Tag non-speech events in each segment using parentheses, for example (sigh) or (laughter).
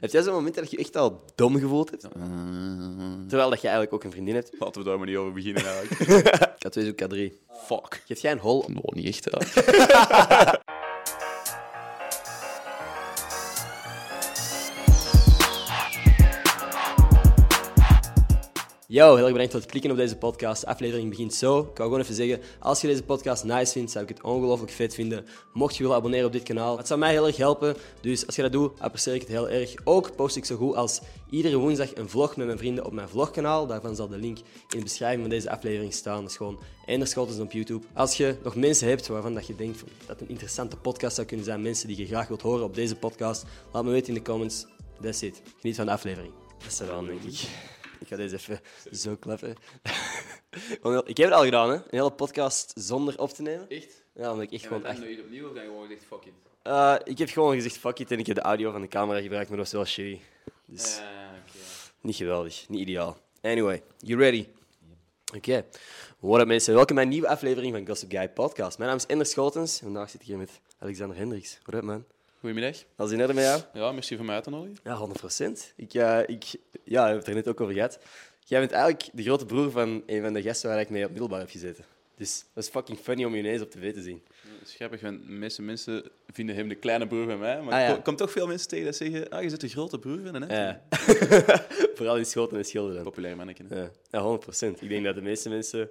Heb jij zo'n moment dat je je echt al dom gevoeld hebt? Terwijl dat je eigenlijk ook een vriendin hebt. Laten we daar maar niet over beginnen eigenlijk. (laughs) K2 is ook K3. Fuck. Geef jij een hol? No, niet echt. (laughs) Yo, heel erg bedankt voor het klikken op deze podcast. De aflevering begint zo. Ik wou gewoon even zeggen, als je deze podcast nice vindt, zou ik het ongelooflijk vet vinden. Mocht je willen abonneren op dit kanaal, het zou mij heel erg helpen. Dus als je dat doet, apprecieer ik het heel erg. Ook post ik zo goed als iedere woensdag een vlog met mijn vrienden op mijn vlogkanaal. Daarvan zal de link in de beschrijving van deze aflevering staan. Dat is gewoon Ender Scholtens op YouTube. Als je nog mensen hebt waarvan dat je denkt dat een interessante podcast zou kunnen zijn, mensen die je graag wilt horen op deze podcast, laat me weten in de comments. That's it. Geniet van de aflevering. Dat is er dan, denk ik. Ik ga deze even zo klappen. (laughs) Ik heb het al gedaan, hè? Een hele podcast zonder op te nemen. Echt? Ja, omdat ik echt gewoon echt... je opnieuw of dan gewoon gezegd fuck it? Eh, ik heb gewoon gezegd fuck it en ik heb de audio van de camera gebruikt, maar dat was wel shitty. Dus oké. niet geweldig, niet ideaal. Anyway, you ready? Oké. What up mensen, welkom bij een nieuwe aflevering van Gossip Guy Podcast. Mijn naam is Ender Schotens. Vandaag zit ik hier met Alexander Hendricks. What up man? Goedemiddag. Alles in orde met jou? Ja, merci voor mij uit te nodigen. Ja, 100 procent. Ik, eh, ik ja, we hebben het er net ook over gehad. Jij bent eigenlijk de grote broer van een van de gasten waar ik mee op middelbaar heb gezeten. Dus dat is fucking funny om je ineens op tv te zien. Dat is grappig, want de meeste mensen vinden hem de kleine broer van mij. Maar Ah, ja. er ko- komt toch veel mensen tegen dat zeggen, ah, je zit de grote broer van hè? (laughs) Ja. Vooral in Schoten en Schilderen. Populair manneke. hè. Ja, ja 100 procent. Ik denk dat de meeste mensen...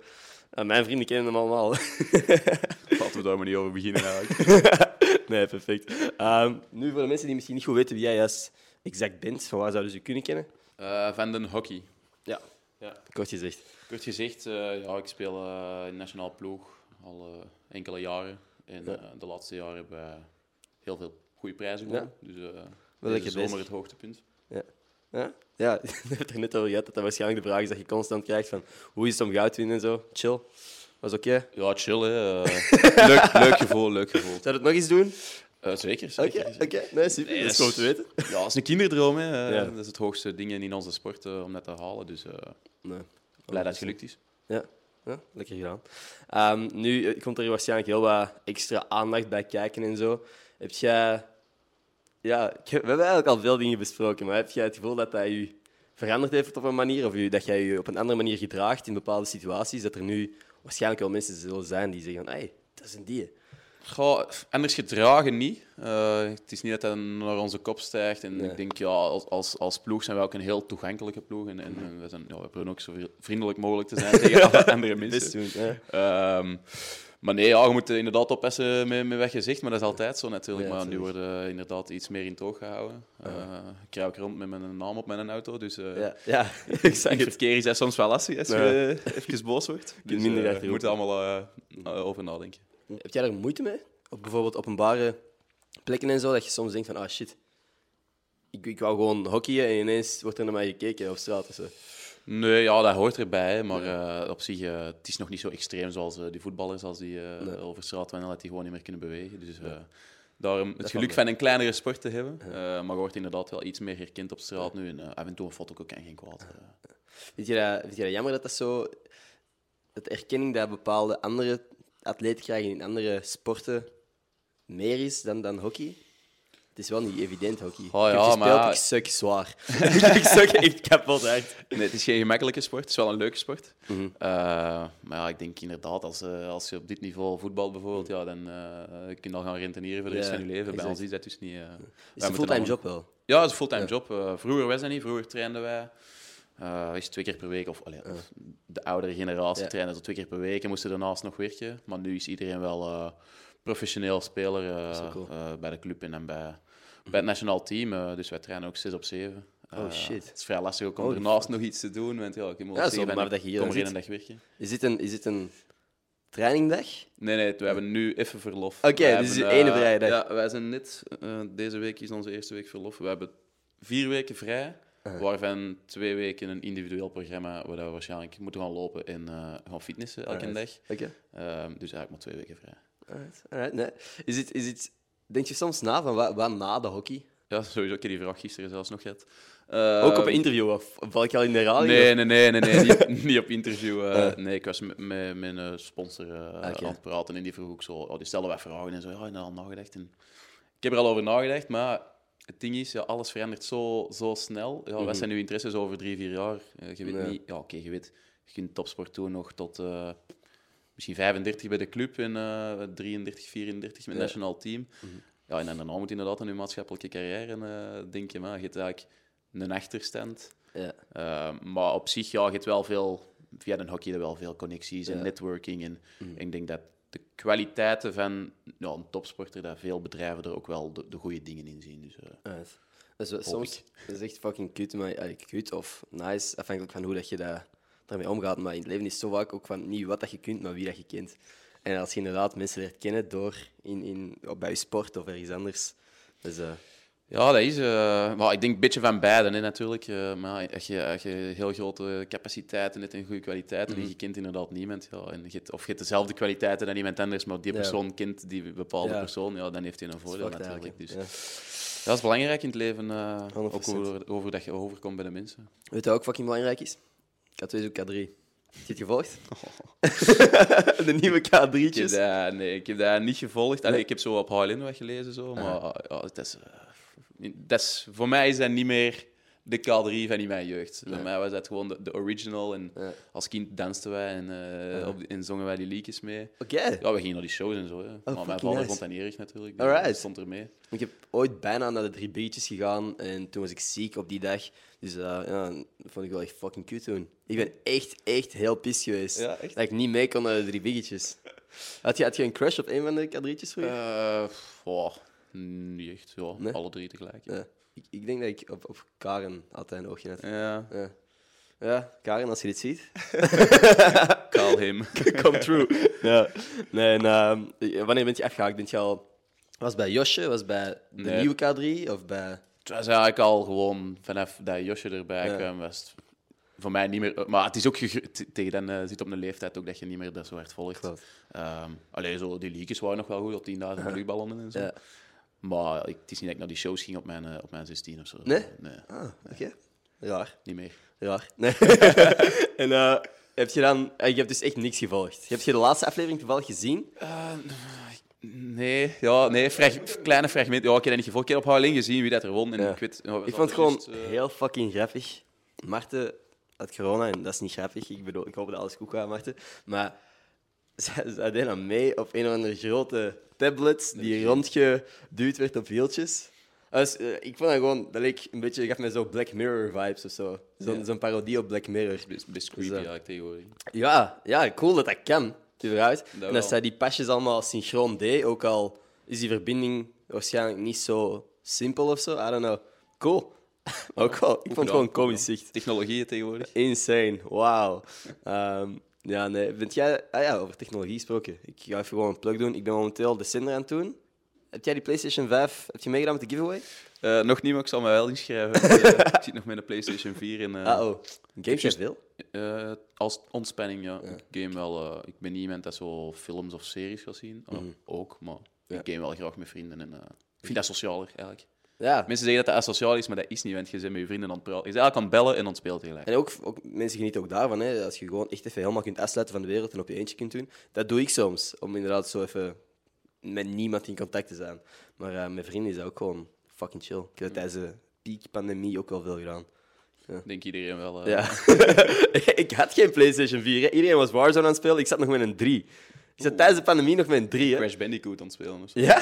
ah, mijn vrienden kennen hem allemaal. Laten we daar maar niet over beginnen eigenlijk. (laughs) (laughs) nee, perfect. Ehm, nu, voor de mensen die misschien niet goed weten wie jij juist exact bent, van waar zouden ze je kunnen kennen? Eh, van den hockey. Ja, Ja. kort gezegd. Kort gezegd, eh, ja, ik speel eh, in nationaal ploeg al enkele jaren. En Ja. de laatste jaren hebben we heel veel goede prijzen gewonnen. Dus deze lekker zomer het hoogtepunt. Ja? Ja, (laughs) het er net over gehad dat dat waarschijnlijk de vraag is dat je constant krijgt van hoe is het om goud te winnen en zo. Chill. Was oké. Ja, chill hè. (laughs) Leuk, leuk gevoel, leuk gevoel. Zou je het nog eens doen? Eh, zeker, Oké, zeker. oké. Nee, super. Nee, dat is goed te weten. Ja, dat is een kinderdroom. Hè. Ja. Dat is het hoogste ding in onze sport eh, om dat te halen. Dus eh, Nee. blij dat het gelukt is. Ja, ja lekker gedaan. Ehm, nu komt er waarschijnlijk heel wat extra aandacht bij kijken en zo. Heb jij... Ja, we hebben eigenlijk al veel dingen besproken, maar heb jij het gevoel dat dat je veranderd heeft op een manier? Of dat jij je op een andere manier gedraagt in bepaalde situaties? Dat er nu waarschijnlijk wel mensen zullen zijn die zeggen: hé, hey, dat is een die. Goh, anders gedragen niet. Eh, het is niet dat dat naar onze kop stijgt. En Nee. ik denk, ja, als, als, als ploeg zijn we ook een heel toegankelijke ploeg. En, en, en we, zijn, ja, we proberen ook zo vriendelijk mogelijk te zijn tegen (laughs) andere Best mensen. doen. Ja. Maar nee, ja, je moet inderdaad oppassen met, met zegt, maar dat is altijd zo natuurlijk. Ja, maar nu worden inderdaad iets meer in het oog gehouden. Eh, ik rij ook rond met mijn naam op mijn auto, dus eh Ja, ja, (laughs) in exact. het verkeer is soms wel lastig als je even boos wordt. Dus, minder eh, achterop. je moet er allemaal eh, eh, over nadenken. Heb jij daar moeite mee? Op bijvoorbeeld openbare plekken en zo, dat je soms denkt van, ah shit, ik, ik wou gewoon hockeyen en ineens wordt er naar mij gekeken op straat of zo. Nee, ja, dat hoort erbij. Maar eh, op zich, eh, het is nog niet zo extreem zoals eh, die voetballers als die Nee. over straat wandelen, dat die gewoon niet meer kunnen bewegen. Dus daarom het geluk van een kleinere sport te hebben. Eh, maar je wordt inderdaad wel iets meer herkend op straat nu. En af en toe een foto kan geen kwaad. Vind je, dat, vind je dat jammer dat dat zo... Dat erkenning dat bepaalde andere atleten krijgen in andere sporten meer is dan, dan hockey? Het is wel niet evident, hockey. Oh ik heb ja, gespeeld, maar- ik suk zwaar. (laughs) ik suk echt kapot. Nee, het is geen gemakkelijke sport. Het is wel een leuke sport. Mhm. Eh, maar ja, ik denk inderdaad, als, eh, als je op dit niveau voetbal bijvoorbeeld, ja, dan eh, kun je al gaan rentenieren voor de rest Ja, van je leven. Bij ons is dat dus niet... Is een fulltime allemaal- job wel? Ja, het is een fulltime job. Vroeger was dat niet. Vroeger trainden wij is twee keer per week. Of, allee, de oudere generatie Ja. trainde tot twee keer per week en moesten daarnaast nog werken. Maar nu is iedereen wel professioneel speler cool. bij de club en dan bij, bij het nationaal team. eh, dus wij trainen ook 6 op 7. Oh, shit. Het is vrij lastig ook om Holy daarnaast nog iets te doen. Want ja, ik moet Ja, zo, maar dat je hier kom er één dag werken. Is dit een, is dit een trainingdag? Nee, nee, we hebben nu even verlof. Oké, Wij dus hebben, de ene eh, vrije dag. Ja, wij zijn net... eh, deze week is onze eerste week verlof. We hebben vier weken vrij, waarvan twee weken een individueel programma waar we waarschijnlijk moeten gaan lopen en eh, gaan fitnessen elke Alright. dag. Oké. Ehm, dus eigenlijk maar twee weken vrij. Alright. Alright, nee. Is het, is het, denk je soms na van wat, wat na de hockey? Ja, sowieso. Ik heb die vraag gisteren zelfs nog gehad. Ehm, Ook op een interview, of val ik al in de herhaling? Nee, nee, nee, nee, nee niet, (laughs) niet op interview. eh, Eh. Nee, ik was met, mijn eh, sponsor eh, Oké. aan het praten en die vroeg ook zo, oh, die stelde wat vragen en zo, ja, en dan al nagedacht. En ik heb er al over nagedacht, maar het ding is, ja, alles verandert zo, zo snel. Ja, Wat zijn uw interesses over drie, vier jaar? Je weet niet... Ja, oké, je weet... Je kunt topsport doen nog tot... eh, misschien 35 bij de club en eh 33, 34 met Ja. nationaal team. Ja, en daarna moet je inderdaad aan je maatschappelijke carrière eh denken. Maar je hebt eigenlijk een achterstand. Ja. Uh, maar op zich, ja, je hebt wel veel... Via de hockey je wel veel connecties en Ja. networking. En ik denk dat de kwaliteiten van een topsporter, dat veel bedrijven er ook wel de, de goede dingen in zien. Dus, eh, Right. Dat soms dat is echt fucking kut, maar kut of nice, afhankelijk van hoe dat je daar, daarmee omgaat. Maar in het leven is het zo vaak ook van niet wat dat je kunt, maar wie dat je kent. En als je inderdaad mensen leert kennen door in, in, op, bij je sport of ergens anders. Dus, eh, Ja, dat is. maar ik denk een beetje van beide hè, natuurlijk. Eh, maar als je, als je heel grote capaciteiten hebt en goede kwaliteiten en je kent inderdaad niemand, ja, en je of je hebt dezelfde kwaliteiten dan iemand anders, maar die Ja. persoon kent die bepaalde Ja. persoon, ja, dan heeft hij een voordeel natuurlijk. Dus. Ja. dat is belangrijk in het leven, 100%. ook over, over dat je overkomt bij de mensen. Weet je wat ook fucking belangrijk is? K2 is ook K3. Heb je het gevolgd? (laughs) de nieuwe Ik heb K3'tjes. dat, nee, ik heb dat niet gevolgd. Allee, Nee. ik heb zo op HLN wat gelezen, zo, maar ja, het is, eh, dat is, voor mij is dat niet meer de K3 van in mijn jeugd. Voor Nee. mij was dat gewoon de, de original. En Ja. als kind dansten wij en, eh, Ja. op, en zongen wij die liedjes mee. Oké. Ja, we gingen naar die shows en zo. Hè. maar mijn vader nice. vond dat niet erg natuurlijk. Die Alright. stond er mee. Ik heb ooit bijna naar de drie biertjes gegaan en toen was ik ziek op die dag. Dus eh, ja, dat vond ik wel echt fucking cute toen. Ik ben echt, echt heel pis geweest. Ja, echt? Dat ik niet mee kon naar de drie biertjes. Had je, had je een crush op een van de K3'tjes vroeger? Eh, oh, niet echt. Ja, Nee? alle drie tegelijk. Ja. Ik, ik denk dat ik op, op Karen altijd een oogje had. Ja, Ja. ja, Karen, als je dit ziet. (laughs) call him. (laughs) Come true. (laughs) ja. Nee, en, ehm, wanneer ben je afgehaakt? Bent je al... Was bij Josje? Was bij de Nee. nieuwe K3? Of bij... Het was eigenlijk al gewoon vanaf dat Josje erbij Ja. kwam, was het voor mij niet meer. Maar het is ook tegen dan eh, zit op een leeftijd ook dat je niet meer dat zo hard volgt. Ehm alleen zo, die leakjes waren nog wel goed op 10.000 luchtballonnen en zo. Ja. Maar ik, het is niet dat ik naar die shows ging op mijn, eh, op mijn 16 of zo. Nee? Nee, Ah, oké. Raar. niet meer. Raar. Nee. (laughs) en eh, heb je dan... eh, je hebt dus echt niks gevolgd. Heb je de laatste aflevering toevallig gezien? Nee, ja, nee frag- kleine fragmenten. Ja, ik heb dat niet gevolgd. Ik heb op gezien wie dat er won. En Ja. ik weet, ja, Ik vond het gewoon heel fucking grappig. Marten had corona en dat is niet grappig. Ik bedoel, ik hoop dat alles goed gaat, Marten. Maar zij, dan mee op een of andere grote tablet die rondgeduwd werd op wieltjes. Dus, ik vond dat gewoon, dat leek een beetje, gaf mij zo Black Mirror vibes of zo. Zo'n Ja. parodie op Black Mirror. best, best creepy Dus, eigenlijk tegenwoordig. Ja, ja, cool dat dat kan. Überhaupt. en dat zij die pasjes allemaal synchroon deed, ook al is die verbinding waarschijnlijk niet zo simpel of zo. I don't know. Cool. (laughs) ook wel. Ik vond het gewoon komisch zicht. Technologieën tegenwoordig. Insane. Wauw. Ehm, ja, nee. Bent jij... Ah ja, over technologie gesproken. Ik ga even gewoon een plug doen. Ik ben momenteel de Cinder aan het doen. Heb jij die PlayStation 5... Heb je meegedaan met de giveaway? Eh, nog niet, maar ik zal me wel inschrijven. (laughs) Eh, ik zit nog met een PlayStation 4 en eh, Ah, oh. Games juist- veel? als ontspanning, ja. Ik game wel. ik ben niet iemand dat zo films of series gaat zien. Eh, Ook, maar Ja. ik game wel graag met vrienden. En, ik vind dat socialer eigenlijk. Ja. Mensen zeggen dat dat asociaal is, maar dat is niet, want je bent met je vrienden aan het praten. Je bent eigenlijk aan het bellen en aan het spelen tegelijk. En ook, ook mensen genieten ook daarvan. Hè. Als je gewoon echt even helemaal kunt afsluiten van de wereld en op je eentje kunt doen. Dat doe ik soms. Om inderdaad zo even met niemand in contact te zijn. Maar eh, met vrienden is dat ook gewoon fucking chill. Ik heb dat tijdens de piekpandemie ook wel veel gedaan. Ik denk iedereen wel. eh, Ja. (laughs) ik had geen PlayStation 4. Hè. Iedereen was Warzone aan het spelen. Ik zat nog met een 3. Ik zat tijdens de pandemie nog met een 3. Hè. Crash Bandicoot aan het spelen. of zo. Ja?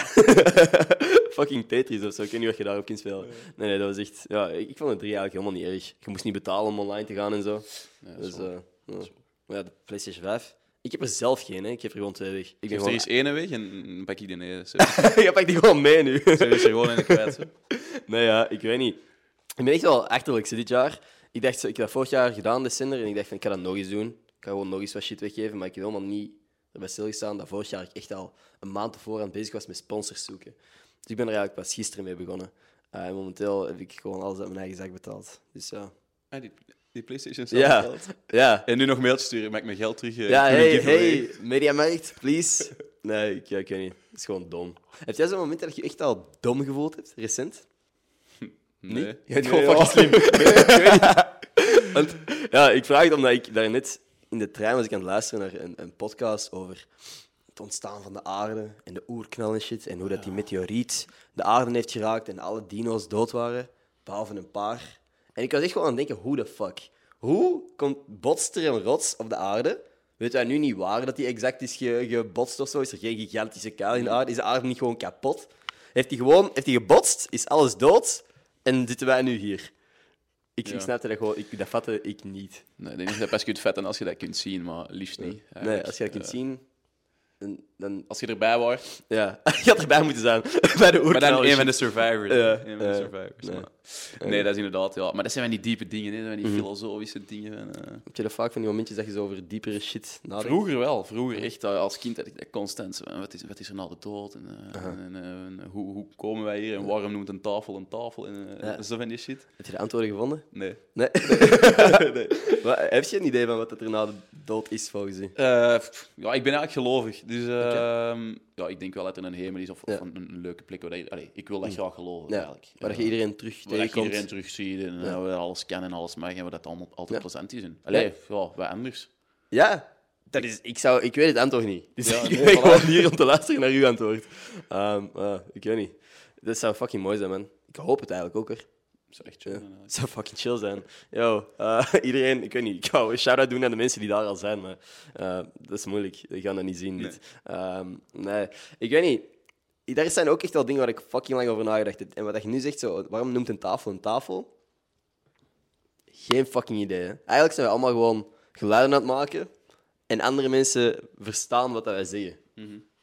(laughs) Fucking Tetris of zo. Ik weet niet wat je daarop kunt spelen. Nee, nee, dat was echt... Ja, ik, vond een 3 eigenlijk helemaal niet erg. Je moest niet betalen om online te gaan en zo. Ja, dat Dus, eh, ja. Maar ja, de PlayStation 5. Ik heb er zelf geen, hè. Ik heb er gewoon twee weg. Ik Geef er eens ene weg en pak ik die nee. Je pakt die gewoon mee nu. zo is gewoon in de kwijt. zo. (laughs) nee, ja, ik weet niet. Ik ben echt wel achterlijk dit jaar. Ik dacht, ik heb dat vorig jaar gedaan, de Cinder, en ik dacht van, ik ga dat nog eens doen. Ik ga gewoon nog eens wat shit weggeven, maar ik heb helemaal niet erbij stilgestaan dat vorig jaar ik echt al een maand aan bezig was met sponsors zoeken. Dus ik ben er eigenlijk pas gisteren mee begonnen. Eh, en momenteel heb ik gewoon alles uit mijn eigen zak betaald. Dus ja. Ah, die, die PlayStation zelf Ja, betaald. ja. En nu nog mailtjes sturen, maak mijn geld terug. eh, Ja, hey, hey, Mediamarkt, please. (laughs) Nee, ik, ik weet niet. Het is gewoon dom. Heb jij zo'n moment dat je echt al dom gevoeld hebt, recent? Nee. Niet? Je bent Nee, gewoon fucking slim. (laughs) Nee, ik weet niet. (laughs) Want, ja, ik vraag het omdat ik daarnet in de trein was ik aan het luisteren naar een, een podcast over het ontstaan van de aarde en de oerknal en shit. En hoe dat die meteoriet de aarde heeft geraakt en alle dino's dood waren, behalve een paar. En ik was echt gewoon aan het denken, hoe de fuck? Hoe komt, botst er een rots op de aarde? Weten wij nu niet waar dat die exact is ge- gebotst of zo? Is er geen gigantische kuil in de aarde? Is de aarde niet gewoon kapot? Heeft die gewoon heeft die gebotst? Is alles dood? En zitten wij nu hier? Ik, ik Ja. snapte dat gewoon, ik, dat vatte ik niet. Nee, ik dat je dat pas kunt vetten als je dat kunt zien, maar liefst niet. Nee, als je dat kunt Eh, zien, dan... dan Als je erbij was. ja, (laughs) je had erbij moeten zijn. (laughs) Bij de Maar dan en een van de survivors. Ja. Een van de survivors. nee. maar- Nee, dat is inderdaad, ja. Maar dat zijn van die diepe dingen, hè. Dat zijn Mhm. die filosofische dingen. van, eh. Heb je dat vaak van die momentjes dat je zo over diepere shit nadenkt? Vroeger wel, vroeger echt. eh, Als kind had ik dat constant. Wat is, wat is er na de dood? En, eh, en, en hoe, hoe komen wij hier? En waarom noemt een tafel een tafel? En Ja. zo van die shit. Heb je de antwoorden gevonden? Nee. Nee. (laughs) nee. Maar heb je een idee van wat er na de dood is volgens u? Eh, pff, ja, ik ben eigenlijk gelovig. Dus ehm, ja, ik denk wel dat er een hemel is of, of Ja. een, een leuke plek. Waar je, allee, ik wil dat graag geloven, Ja. eigenlijk. Waar dat je iedereen terug waar je iedereen terugziet en Ja. eh, we alles kennen en alles mag en we dat allemaal altijd plezant is. En, allee, ja, wat anders. Ja, dat is, ik, zou, ik weet het antwoord niet. Dus Ja, (laughs) ik ben voilà. gewoon hier om te luisteren naar uw antwoord. Ehm, ah, ik weet niet. Dat zou fucking mooi zijn, man. Ik hoop het eigenlijk ook, hoor. Is echt chill. Zijn. Het zou fucking chill zijn. Yo, eh, (laughs) iedereen, ik weet niet, ik wou een shout-out doen aan de mensen die daar al zijn, maar eh, dat is moeilijk. Die gaan dat niet zien. Ehm, nee, ik weet niet. Daar zijn ook echt wel dingen waar ik fucking lang over nagedacht heb. En wat je nu zegt, zo, waarom noemt een tafel een tafel? Geen fucking idee. Hè? Eigenlijk zijn we allemaal gewoon geluiden aan het maken en andere mensen verstaan wat dat wij zeggen.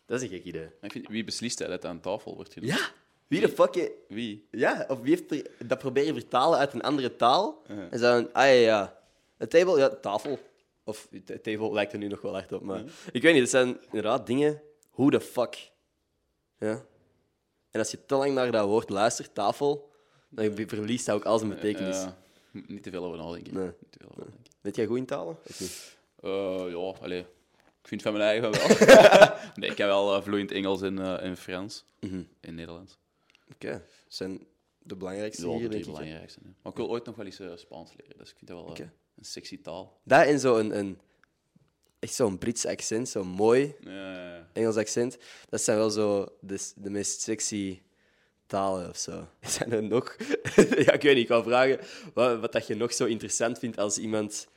Dat is een gek idee. Vind, wie beslist dat het aan tafel wordt gedaan? Ja, wie de fuck... he- Wie? Ja, of wie heeft er dat proberen vertalen uit een andere taal? Uh-huh. En van, ah ja, ja. Een table, ja, tafel. Of de table lijkt er nu nog wel echt op, maar... Ik weet niet, het zijn inderdaad dingen... Hoe de fuck? Ja. En als je te lang naar dat woord luistert, tafel, dan verliest dat ook al zijn betekenis. Ja, niet te veel over nadenken. Nee. Niet te veel over nadenken. Weet jij goed in talen? Of niet? Eh, ja, allee. Ik vind van mijn eigen wel. (laughs) nee, ik heb wel eh, vloeiend Engels en, eh, en Frans. Mhm. En Nederlands. Oké, dat zijn de belangrijkste Ja, hier, dat denk ik. hè. belangrijkste. Maar ik wil ooit nog wel eens eh, Spaans leren. Dus ik vind dat wel eh, een sexy taal. Dat en zo een, een, echt zo'n Brits accent, zo mooi Ja. Engels accent. Dat zijn wel zo de, de meest sexy talen of zo. (laughs) Zijn er nog? (laughs) ja, ik weet niet. Ik wou vragen wat, wat dat je nog zo interessant vindt als iemand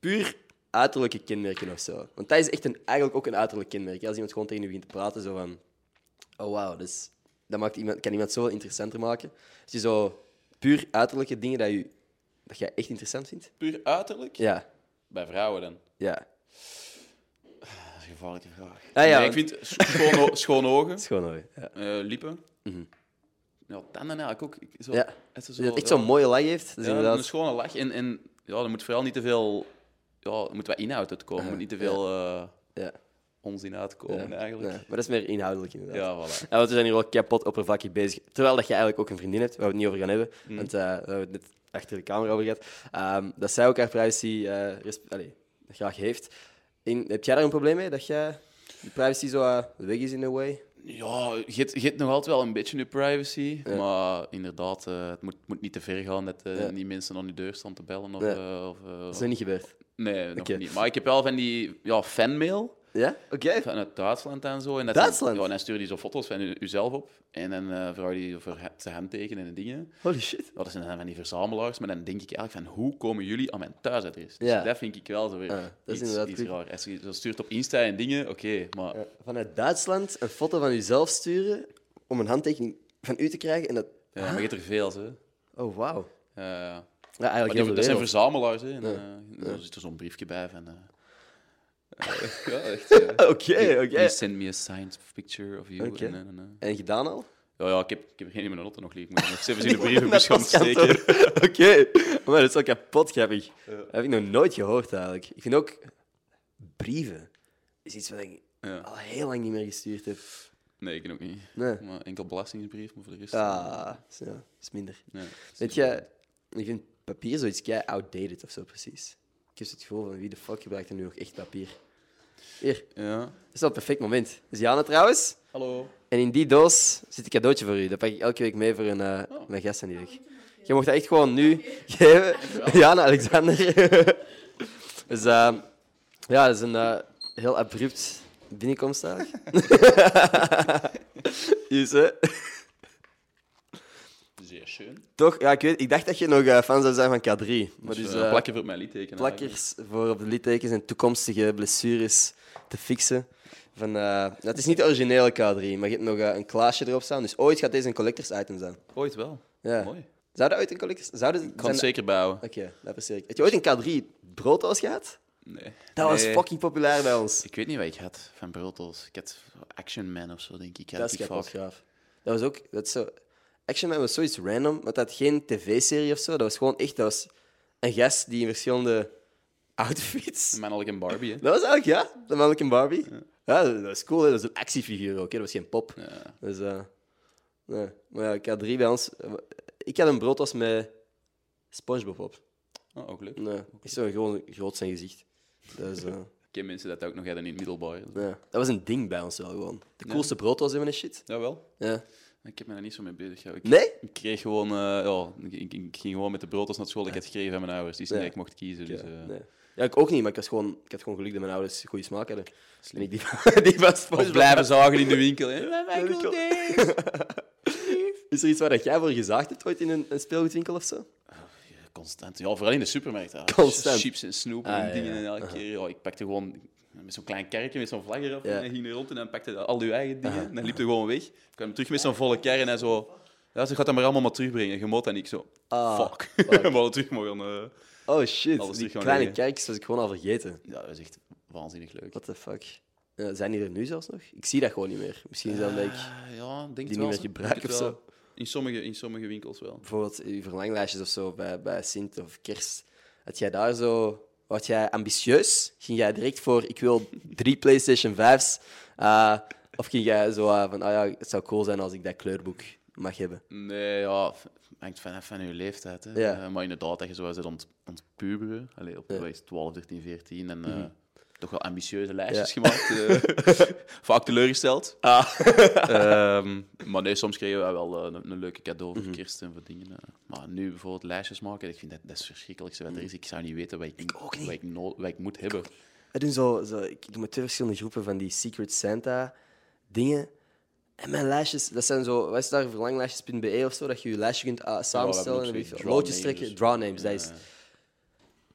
puur uiterlijke kenmerken of zo. Want dat is echt een, eigenlijk ook een uiterlijk kenmerk. Als iemand gewoon tegen je begint te praten, zo van... Oh, wauw, dus, dat maakt iemand, kan iemand zo interessanter maken. Als je zo puur uiterlijke dingen dat je, dat je echt interessant vindt. Puur uiterlijk? Ja, Bij vrouwen dan? ja. Dat is een gevaarlijke vraag. Ah, ja, Nee, ik vind schoon, (laughs) schoon ogen, gewoon mooi. Ja. eh, lippen. Ja, tanden eigenlijk ook. Zo, Ja. het Als je echt zo'n mooie lach heeft, Ja, inderdaad... een schone lach. En, en ja, er moet vooral niet te veel... Ja, er moet wat inhoud uitkomen. Moet niet te veel eh, Ja. Onzin uitkomen, Ja, eigenlijk. ja, maar dat is meer inhoudelijk inderdaad. Ja, voilà. Ja, want we zijn hier wel kapot oppervlakkig bezig. Terwijl dat je eigenlijk ook een vriendin hebt, waar we het niet over gaan hebben. Mm. Want eh, we hebben het net achter de camera over gehad. Ehm, dat zij ook haar privacy eh, allee, graag heeft. Heb jij daar een probleem mee? Dat jij die privacy zo eh, weg is in a way? Ja, je hebt- je nog altijd wel een beetje je privacy. Ja. Maar inderdaad, het moet, moet niet te ver gaan dat Ja. die mensen aan je deur staan te bellen. Of, Ja. of, Dat is nog niet gebeurd. nee, nog Oké. niet. Maar ik heb wel van die ja, fanmail Ja? Oké. vanuit Duitsland en zo. En dat Duitsland? Dan, ja, en dan zo foto's van u- uzelf op. En dan eh vraag je die voor te handtekenen en dingen. Holy shit. Dat zijn dan van die verzamelaars. Maar dan denk ik eigenlijk van, hoe komen jullie aan mijn thuisadres? Dus Ja. dat vind ik wel zo weer Ah, dat is iets, inderdaad iets raar. Als je zo stuurt op Insta en dingen, oké. maar Ja, Vanuit Duitsland een foto van jezelf sturen om een handtekening van u te krijgen. En dat... ja, maar je hebt er veel, hè. Oh, wauw. Ja, ja. Ja, Maar eigenlijk die- dat zijn verzamelaars, hè. En, eh, Er zit er zo'n briefje bij van... eh, (laughs) eh, ja, echt. ja. (laughs) Oké, oké. Please send me a signed picture of you. En, en, en, En gedaan al? ja, ja, ik heb, ik heb geen in mijn auto nog liggen. Ik moet nog even in de (laughs) brievenbus gaan steken. Oké. Maar dat is wel kapot grappig. Dat heb ik nog nooit gehoord eigenlijk. Ik vind ook brieven is iets wat ik Ja. al heel lang niet meer gestuurd heb. Nee, ik ook niet. Nee. Maar enkel belastingsbrief, maar voor de rest... Ah, is- ja, is minder. Weet je, ik vind papier zoiets kei outdated of zo precies. Ik heb het gevoel van wie de fuck gebruikt er nu nog echt papier? Hier, Ja. dat is wel een perfect moment. Is Jana trouwens. Hallo. En in die doos zit een cadeautje voor u. Dat pak ik elke week mee voor een, eh, Oh. mijn gasten die week. Je mocht dat echt gewoon nu (laughs) geven. Jana, Alexander. (laughs) dus ehm, ja, dat is een eh, heel abrupt binnenkomst eigenlijk. (laughs) is, hè? Schön. Toch, ja, ik, weet, ik dacht dat je nog eh, fan zou zijn van K3. Maar Dus, dus, plakken voor mijn liedteken. plakkers voor op de littekens en toekomstige blessures te fixen. Van, het is niet de originele K3, maar je hebt nog een klaasje erop staan. Dus ooit gaat deze een collectors item zijn. Ooit wel. Ja. Mooi. Zou dat ooit een collectors... Zou dat Ik kan het zeker bouwen. Oké, dat apprecieer ik. Heb je ooit een K3 brooddoos gehad? Nee. Dat was Nee. fucking populair bij ons. Ik weet niet wat ik had van Brutels. Ik had Action Man of zo, denk ik. Had Dat is gaaf. Dat was ook... Dat is zo, Action Man was zoiets random, maar dat had geen tv-serie of zo. Dat was gewoon echt... Dat was een gast die in verschillende (laughs) outfits... Mannelijk en Barbie, hè. Dat was eigenlijk, ja, de mannelijke Barbie. Ja, dat, dat is cool, hè. dat is een actiefiguur ook, hè. dat was geen pop. Ja. Dus, eh nee. Maar ja, ik had drie bij ons. Ik had een broodwas met SpongeBob op. Oh, ook leuk. Nee, is zo gewoon groot zijn gezicht. Dus, Ik (laughs) ken mensen dat ook nog hadden in het middelbaar. ja. Dat was een ding bij ons wel gewoon. De coolste hebben en shit. Jawel. Ja. Ik heb me daar niet zo mee bezig gehouden. Ik, Nee? ik kreeg gewoon... eh, ja, ik, ik, ik ging gewoon met de broodjes naar school. Ik had gekregen van mijn ouders. Die ze Ja. nee, ik mocht kiezen. Dus, Ja, eh, nee. ja, ik ook niet, maar ik, was gewoon, ik had gewoon geluk dat mijn ouders goede smaak hadden. En ik die, (laughs) die van Of blijven zagen in de winkel. Hè. winkel. (laughs) Is er iets waar dat jij voor gezaagd hebt ooit in een, een speelgoedwinkel of zo? Constant. Ja, vooral in de supermarkt. Constant. Chips en snoep Ah, en ja, dingen. ja. En elke keer, ja, ik pakte gewoon met zo'n klein kerkje met zo'n vlag erop. Ja. En ging er rond en dan pakte al uw eigen dingen. En dan liep er gewoon weg. Ik kwam terug met zo'n volle kar en hij zo... Ja, ze gaat dat maar allemaal maar terugbrengen. Je moet en ik zo... Ah, fuck. (laughs) We hadden terug mogen... eh, Oh shit, die kleine leggen. kerkjes was ik gewoon al vergeten. ja, dat is echt waanzinnig leuk. What the fuck? Zijn die er nu zelfs nog? Ik zie dat gewoon niet meer. Misschien is dat omdat ik Eh, ja, denk die het niet wel, meer gebruik of zo. In sommige, in sommige winkels wel. Bijvoorbeeld je verlanglijstjes of zo bij, bij Sint of Kerst. Had jij daar zo... Was jij ambitieus? Ging jij direct voor, ik wil drie (laughs) PlayStation 5's? eh, of ging jij zo eh, van, ah ja, het zou cool zijn als ik dat kleurboek mag hebben? Nee, ja, het hangt vanaf van je leeftijd. Hè. Ja. Eh, maar inderdaad, dat je zo zit aan het- puberen. Allee, op Ja. wat is het, 12, 13, 14. En eh, toch wel ambitieuze lijstjes Ja. gemaakt. eh. (laughs) vaak teleurgesteld. Ah. Ehm, maar nee, soms kregen we wel eh, een, een leuke cadeau Mhm. voor kerst en voor dingen. eh. Maar nu bijvoorbeeld lijstjes maken, ik vind dat, dat is het verschrikkelijkste wat er is. Ik zou niet weten wat ik, Mhm. ook niet. Wat, ik no- wat ik moet hebben. We doen zo, zo, ik doe met twee verschillende groepen van die Secret Santa dingen. En mijn lijstjes, dat zijn zo, wat is daar, verlanglijstjes.be of zo, dat je je lijstje kunt ah, samenstellen. en Loodjes trekken, draw names, dat is.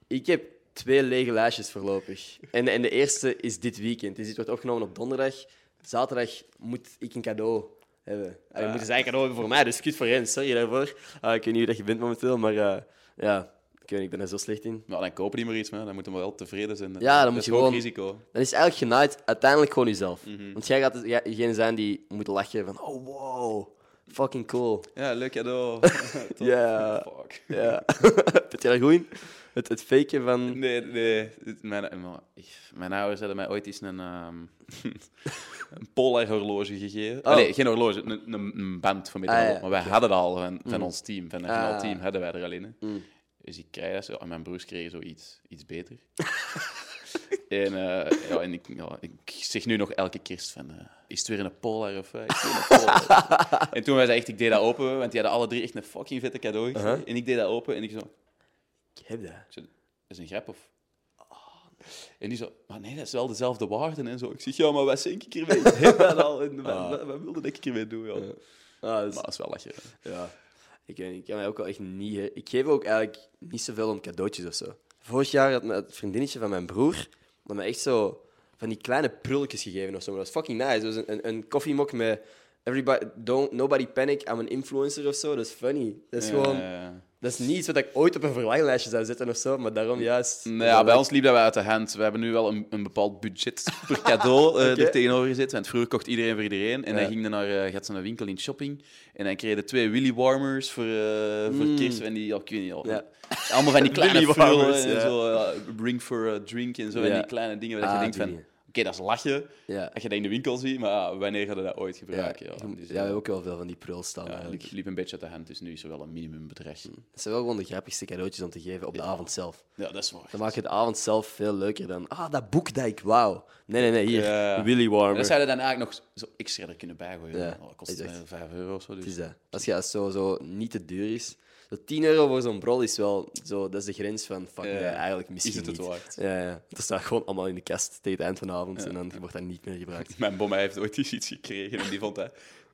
Ik heb twee lege lijstjes voorlopig. En, en de eerste is dit weekend. Dus dit wordt opgenomen op donderdag. Zaterdag moet ik een cadeau hebben. Ah, je moet dus eigenlijk een cadeau hebben voor mij, dus kut voor hen. Sorry daarvoor. Ah, ik weet niet hoe dat je bent momenteel, maar eh, ja, ik weet niet, ik ben er zo slecht in. Maar dan kopen die maar iets, man. dan moeten we wel tevreden zijn. Ja, dan Dat moet is je gewoon- risico. Dan is eigenlijk genaaid uiteindelijk gewoon jezelf. Mhm. Want jij gaat degene zijn die moet lachen van, oh wow, fucking cool. Ja, leuk cadeau. (laughs) (laughs) Ja. Fuck. Ja. Zit je daar goed in? Het, het faken van... Nee, nee. Mijn, mijn ouders hadden mij ooit eens een, ehm (laughs) een Polar-horloge gegeven. Oh. Nee, geen horloge, een, een, band van met Ah, ja, Maar wij hadden dat al van, van Mm. ons team, van het Ah. team, hadden wij er al in. Mm. Dus ik krijg dat zo. En mijn broers kregen zo iets, beter. (laughs) en, eh, ja, en ik, ja, ik zeg nu nog elke kerst van... eh, is het weer een Polar of weer een Polar? en toen was echt, ik deed dat open, want die hadden alle drie echt een fucking vette cadeau. Uh-huh. En ik deed dat open en ik zo... Heb dat is een grap of... En die zo, maar nee, dat is wel dezelfde waarde en zo. Ik zeg, ja, maar wat denk ik? Ik (laughs) heb dat al. En Ah. wat, wat wilde ik ermee doen? Ja. Ah, dat is- Maar dat is wel lachen. Ja, ik, ik kan mij ook wel echt niet... hè. Ik geef ook eigenlijk niet zoveel om cadeautjes of zo. Vorig jaar had het vriendinnetje van mijn broer dat me echt zo van die kleine prulletjes gegeven of zo. Maar dat was fucking nice. Dat was een, een, een koffiemok met everybody, don't, nobody panic, I'm an influencer of zo. Dat is funny. Dat is gewoon... Ja. Dat is niet iets wat ik ooit op een verlanglijstje zou zetten of zo, maar daarom juist... Nou ja, bij ons liep dat wel uit de hand. We hebben nu wel een, een bepaald budget per (laughs) cadeau eh Oké. er tegenover gezet. Want vroeger kocht iedereen voor iedereen. En Ja. dan ging je naar uh, gaat ze naar een winkel in shopping. En dan kreeg je twee Willy Warmers voor, eh voor Mm. kerst. En die, ja, ik weet niet, al. Ja. allemaal van die (laughs) kleine vullen en zo. bring for a drink en zo. En die kleine dingen waar Ah, je denkt die van... Oké, dat is lachen Ja. als je dat in de winkel ziet. Maar ja, wanneer ga je dat ooit Ja, gebruiken? Ja, ja, Dus, we eh, hebben ook wel veel van die prullen staan ja, eigenlijk. liep, een beetje uit de hand. Dus nu is er wel een minimumbedrag. Dat zijn wel gewoon de grappigste cadeautjes om te geven op de Ja. avond zelf. Ja, dat is waar. Dan maak je de avond zelf veel leuker dan... Ah, dat boek dat ik wou. Nee, nee, nee, hier. Ja. Willy Warmer. Dat zou je dan eigenlijk nog zo extra er kunnen bijgooien. Ja, Oh, dat kost is eh, echt- 5 euro of zo. Dus. Het is dat. Als je als zo, zo niet te duur is. Zo 10 euro voor zo'n brol is wel zo, dat is de grens van fuck, Ja, nee, eigenlijk Is misschien het het niet. waard? Ja, ja. Dat staat gewoon allemaal in de kast tegen het eind van de avond en dan wordt dat niet meer gebruikt. (laughs) Mijn bomma heeft ooit iets gekregen en die vond dat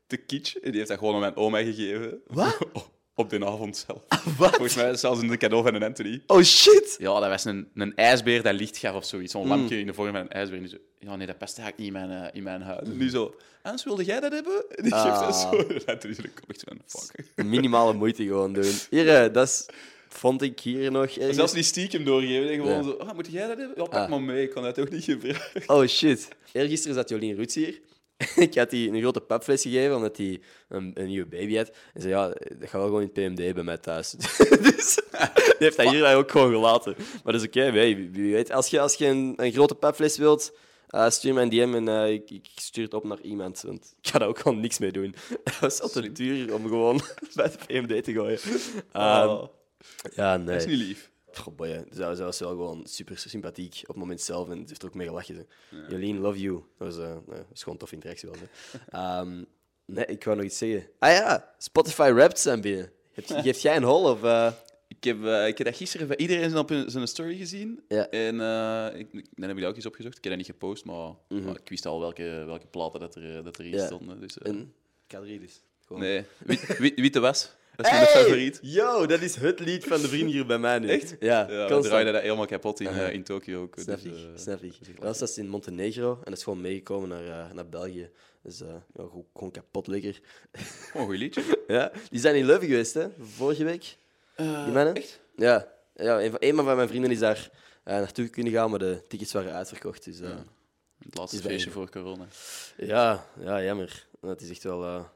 te kitsch. En die heeft dat gewoon aan mijn oma gegeven. Wat? (laughs) Op de avond zelf. (laughs) Wat? Volgens mij is het zelfs een cadeau van een Anthony. Oh shit! Ja, dat was een, een ijsbeer dat licht gaf of zoiets. Mm. Zo'n lampje in de vorm van een ijsbeer. En zo, ja, nee, dat past eigenlijk niet in mijn, eh, in mijn huid. En die zo, Hans, wilde jij dat hebben? En (laughs) die geeft dat Ah. zo. En Anthony zo, ik echt van, fuck. Minimale moeite gewoon doen. (laughs) Hier, eh, dat is, vond ik hier nog ergens. Zelfs niet stiekem doorgeven. en Gewoon Ja. zo, ah, moet jij dat hebben? Ja, pak Ah. maar mee. Ik kan dat ook niet gebruiken. Oh shit. Eergisteren zat Jolien Roets hier. (laughs) ik had die een grote papfles gegeven omdat hij een, een nieuwe baby had. En zei: Ja, dat gaat wel gewoon in het PMD bij mij thuis. (laughs) dus die heeft dat hier ook gewoon gelaten. Maar dat is oké, hey, wie, wie weet. Als je, als je een, een grote papfles wilt, eh, stuur me een DM en eh, ik, ik stuur het op naar iemand. Want ik ga daar ook gewoon niks mee doen. (laughs) Dat was al te duur om gewoon bij de PMD te gooien. Ehm, Oh, ja, dat nee. is niet lief. Goh, boy. Zij zij was wel gewoon super sympathiek op het moment zelf en ze heeft er ook mee gelachen. Hè. Jolien, love you. Dat was, eh, nee, dat is gewoon een tof interactie. Wel. (laughs) Ehm, nee, ik wou nog iets zeggen. Ah ja, Spotify Wrapped zijn binnen. (laughs) Geef jij een hol? Of, eh? Ik heb, eh, ik heb dat gisteren bij iedereen op hun- zijn story gezien. Ja. En ik, dan hebben jullie ook eens opgezocht. Ik heb dat niet gepost, maar, Mhm. maar ik wist al welke, welke platen dat er, dat erin Ja. stonden. Dus, eh, Een K3 dus. Gewoon. nee, (laughs) Wit- Wit- Witte Was. Dat is mijn favoriet. Yo, dat is het lied van de vriend hier bij mij nu. Echt? Ja, Ja, we draaiden dat helemaal kapot in, eh, in (laughs) Tokio ook. Snap dus, ik, snap ik. dus Dat was in Montenegro en dat is gewoon meegekomen naar, eh, naar België. Dus eh, ja, gewoon, kapot lekker. Oh, een goed liedje. (laughs) Ja, die zijn in Leuven geweest, hè? Vorige week. Die mannen? echt? Ja, ja een, van, een van mijn vrienden is daar eh, naartoe kunnen gaan, maar de tickets waren uitverkocht. Dus, ja. Het laatste Is feestje voor corona. Ja, jammer. Dat is echt wel...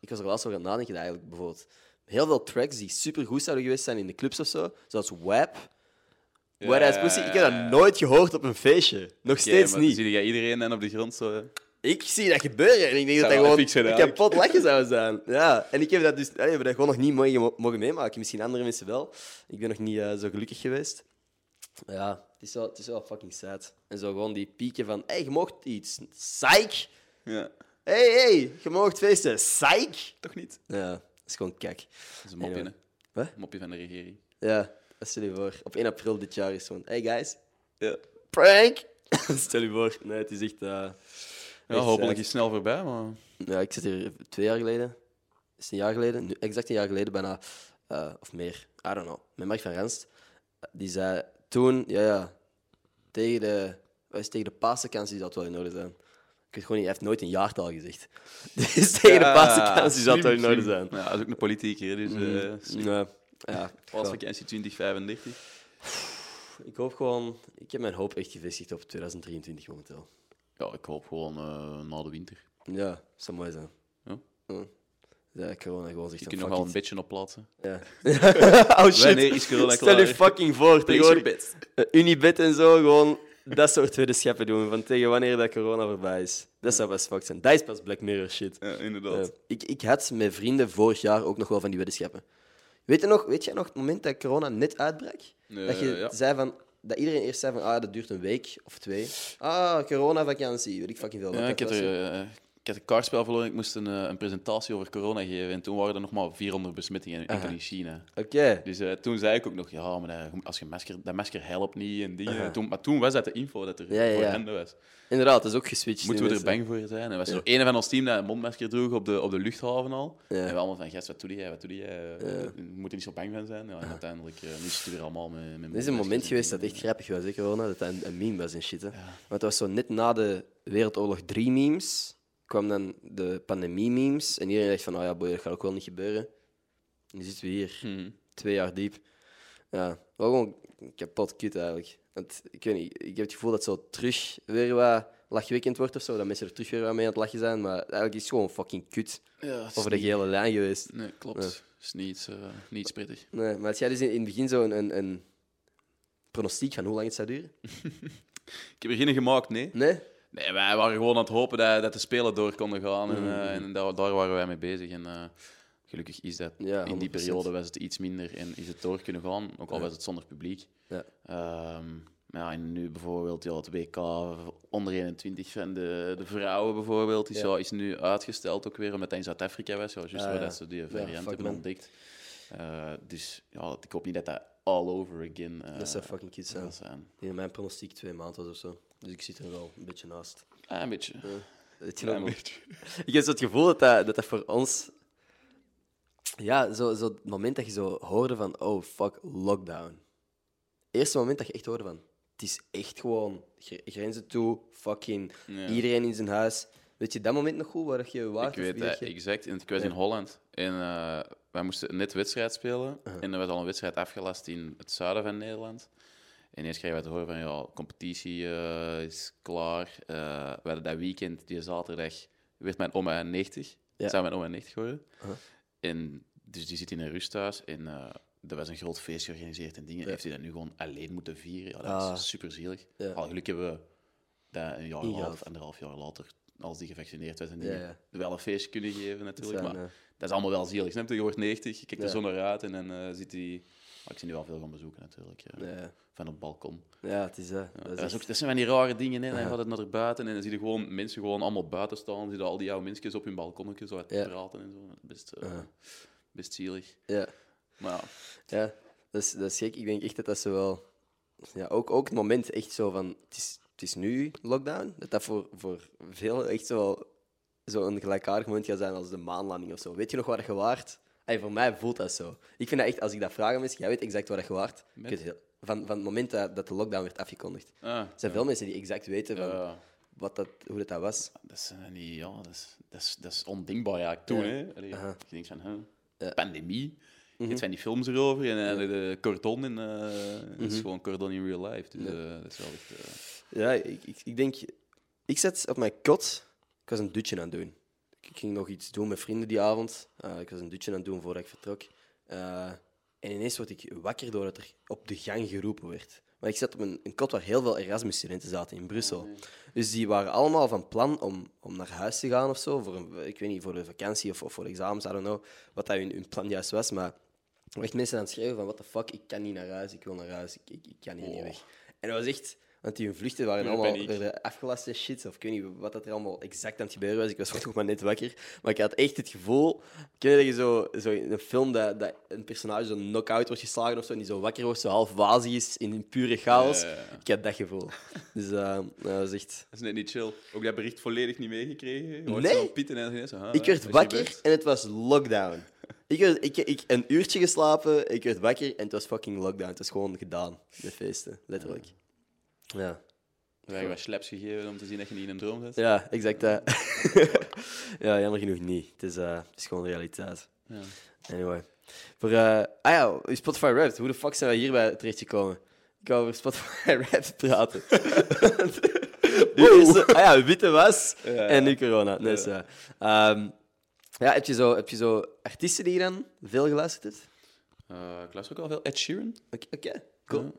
Ik was er laatst over aan het nadenken, eigenlijk bijvoorbeeld heel veel tracks die super goed zouden geweest zijn in de clubs of zo, zoals WAP. Ja, Ass Pussy, ik heb dat nooit gehoord op een feestje. Nog steeds maar niet. Zie je iedereen en op de grond zo... Ik zie dat gebeuren en ik denk dat Zou dat gewoon eigenlijk. kapot lachen zou zijn. Ja, en ik heb dat dus allee, dat gewoon nog niet mogen, mogen meemaken. Misschien andere mensen wel. Ik ben nog niet eh, zo gelukkig geweest. Ja, het is, wel, het is wel fucking sad. En zo gewoon die pieken van, hey, je mocht iets. Psych! Ja, hey, hey, je mocht feesten. Psych! toch niet? Ja, dat is gewoon kak. Dat is een mopje, Anyway. hè. Wat? Een mopje van de regering. Ja, stel je voor. Op 1 april dit jaar is gewoon, hey guys, Ja. prank! (laughs) stel je voor. Nee, het is echt... eh, Ja, echt hopelijk is het snel voorbij, maar... Ja, ik zit hier twee jaar geleden. Is het een jaar geleden? Nu, exact een jaar geleden bijna. eh, of meer. I don't know. Met Mark van Ranst. Die zei toen, ja, ja, tegen de, wat is, tegen de paasvakantie zou het wel in orde zijn. Ik weet gewoon niet, hij heeft nooit een jaartal gezegd. (laughs) Dus tegen de paasvakantie zou het orde zijn. Ja, dat is ook een politieker, dus... eh slim. Nee, ja, Paasvakantie 2035. ik hoop gewoon... Ik heb mijn hoop echt gevestigd op 2023 momenteel. Ja, ik hoop gewoon eh, na de winter. Ja, dat zou mooi zijn. Ja. Ja, ja corona gewoon zegt Je kunt nog wel een beetje opplaatsen. Ja. (laughs) oh shit. Wanneer is corona Stel je fucking voor. Tegenwoordig, bed. eh, Unibet en zo, gewoon dat soort wetenschappen doen. Van tegen wanneer dat corona voorbij is. Dat zou best fucked zijn. Dat is pas Black Mirror shit. Ja, inderdaad. Ja. ik, ik had met vrienden vorig jaar ook nog wel van die wetenschappen. Weet, je nog, weet jij nog het moment dat corona net uitbrak? Eh, dat je ja. zei van... Dat iedereen eerst zei van, ah, dat duurt een week of twee. Ah, coronavakantie, weet ik fucking veel. wat Ja, ik, er, eh, had een kaartspel verloren. Ik moest een, eh, een presentatie over corona geven. En toen waren er nog maar 400 besmettingen, enkel in China. Oké. Dus eh, toen zei ik ook nog, ja, maar dat, als je masker, dat masker helpt niet en dingen. Toen, maar toen was dat de info dat er Ja, ja, voor ja. hen was. Inderdaad, dat is ook geswitcht. Moeten we er mensen. bang voor zijn? Er was er een van ons team dat een mondmasker droeg op de, op de luchthaven al. En we allemaal van, gast, wat doe jij, wat doe jij? Eh, We moeten niet zo bang van zijn. Ja, en uiteindelijk, eh, nu zitten we weer allemaal met, met Er is een moment en geweest dat echt grappig was, hè, corona, dat dat een, een meme was en shit. Hè. Want het was zo net na de Wereldoorlog 3 memes, kwam dan de pandemie memes. En iedereen dacht van, oh ja, boy, dat gaat ook wel niet gebeuren. En nu zitten we hier, Mhm. twee jaar diep. Ja, wel gewoon kapot kut eigenlijk. Want, ik weet niet, ik heb het gevoel dat zo terug weer wat lachwekkend wordt of zo. Dat mensen er terug weer wat mee aan het lachen zijn. Maar eigenlijk is het gewoon fucking kut Ja, over de gele lijn geweest. Nee, klopt. Het is niet, eh niet prettig. Nee, maar had jij dus in, in het begin zo een, een, een pronostiek van hoe lang het zou duren? (laughs) Ik heb er geen gemaakt, nee. Nee? Nee, wij waren gewoon aan het hopen dat, dat de spelen door konden gaan. Mm. En, eh, en daar, daar waren wij mee bezig. En eh, gelukkig is dat. Ja, in die 100%. periode was het iets minder en is het door kunnen gaan. Ook al was het zonder publiek. Ja. Ehm, maar ja, en nu bijvoorbeeld ja, het WK onder 21 van de, de vrouwen bijvoorbeeld, is, Ja. is nu uitgesteld ook weer, omdat dat in Zuid-Afrika was. Ja, juist Ah, waar ja. dat ze die variant hebben ontdekt. Eh, dus ja, ik hoop niet dat dat all over again eh, Dat zou fucking cute zijn. zijn. Dat mijn pronostiek twee maanden was of zo. Dus ik zit er wel een beetje naast. Ah, een beetje. Weet je Ja, nog een beetje. (laughs) Ik heb zo het gevoel dat dat, dat, dat voor ons... Ja, zo, zo het moment dat je zo hoorde van... Oh, fuck, lockdown. Eerste moment dat je echt hoorde van... Het is echt gewoon gr- grenzen toe, fucking Ja. iedereen in zijn huis. Weet je dat moment nog goed, waar je waart? Ik weet dat je- exact. En ik was in Holland. En eh, wij moesten net wedstrijd spelen. En er was al een wedstrijd afgelast in het zuiden van Nederland. En eerst kregen we te horen van, ja, competitie eh, is klaar. Eh, we hadden dat weekend, die zaterdag, werd mijn oma 90. Ja. Zou mijn oma 90 geworden. En dus die zit in een rusthuis. En eh er was een groot feest georganiseerd en dingen. Heeft hij dat nu gewoon alleen moeten vieren? Ja, dat Ah. is super zielig. Ja. Al gelukkig hebben we dat een jaar en een Ingehaald. half, anderhalf jaar later, als die gevaccineerd was en dingen, wel een feestje kunnen geven natuurlijk. Maar dat is allemaal wel zielig. Snap je? Je wordt 90, je kijkt er Ja. zo naar uit en dan zit hij... Maar ik zie nu wel veel gaan bezoeken natuurlijk. ja. Van op het balkon. ja, het is. Ja, dat. is dat, is ook, dat zijn van die rare dingen. Hè. Dan gaat het naar buiten en dan zie je gewoon mensen gewoon allemaal buiten staan. Dan zie je al die oude mensen op hun balkonnetje zo uit te praten en zo. Best, eh, best zielig. ja. Maar ja, Ja, dat is, dat is gek. Ik denk echt dat dat zo wel... Ja, ook, ook het moment echt zo van... Het is, het is nu lockdown. Dat dat voor, voor velen echt zo, wel zo een gelijkaardig moment gaat zijn als de maanlanding of zo. Weet je nog waar je waart? Hey, voor mij voelt dat zo. Ik vind dat echt, als ik dat vraag aan mensen, jij weet exact waar je waart. Met? van, van het moment dat, dat de lockdown werd afgekondigd. ah, Er zijn veel mensen die exact weten van ja. wat dat, hoe dat, dat was. Dat is, eh, niet, ja, dat is, dat is, dat is ondenkbaar eigenlijk toen. Ja. Hè? Allee. Je denkt van, huh, Ja. Mhm. pandemie. Je zijn die films erover en eh, de, cordon in, eh, het Mhm. is gewoon cordon in real life. Dus dat is wel echt... Ja, ik, ik, ik denk... Ik zat op mijn kot. Ik was een dutje aan het doen. Ik ging nog iets doen met vrienden die avond. Eh, ik was een dutje aan het doen voordat ik vertrok. Eh, en ineens word ik wakker doordat er op de gang geroepen werd. Maar ik zat op een, een kot waar heel veel Erasmus-studenten zaten in Brussel. Dus die waren allemaal van plan om, om naar huis te gaan of zo. Voor een, ik weet niet, voor de vakantie of, of voor de examens, I don't know. Wat dat hun, hun plan juist was. Maar er echt mensen aan het schrijven van, what the fuck, ik kan niet naar huis, ik wil naar huis, ik, ik, ik kan hier niet weg. En dat was echt... Want die vluchten waren Pure allemaal paniek. werden afgelast en shit. Of ik weet niet wat dat er allemaal exact aan het gebeuren was. Ik was (laughs) nog maar net wakker. Maar ik had echt het gevoel... Ken je dat je zo, zo in een film dat, dat een personage zo knock-out wordt geslagen of zo, en die zo wakker wordt, zo half wazig is in pure chaos? Ja, ja, ja. Ik had dat gevoel. Dus eh, dat was echt... Dat is net niet chill. Ook dat bericht volledig niet meegekregen. Je hoort Nee. zo Piet en zo, ah, Ik werd wakker en het was lockdown. Ik had ik, ik, een uurtje geslapen, ik werd wakker en het was fucking lockdown. Het was gewoon gedaan, de feesten, letterlijk. Ja, We hebben wat slaps gegeven om te zien dat je niet in een droom zit. ja exact dat. (laughs) ja, jammer genoeg niet. Het is, eh, het is gewoon realiteit. Ja. Anyway. Voor, eh, ah ja, Spotify Wrapped. Hoe de fuck zijn we hierbij terechtgekomen? Ik wou over Spotify (laughs) Wrapped praten. (laughs) Eerst, ah ja, witte was Ja. en nu corona. Nee, Ja. zo. Ehm, ja, heb je, zo, heb je zo artiesten die je dan veel geluisterd hebt? Eh, ik luister ook al veel Ed Sheeran. Oké, oké, cool.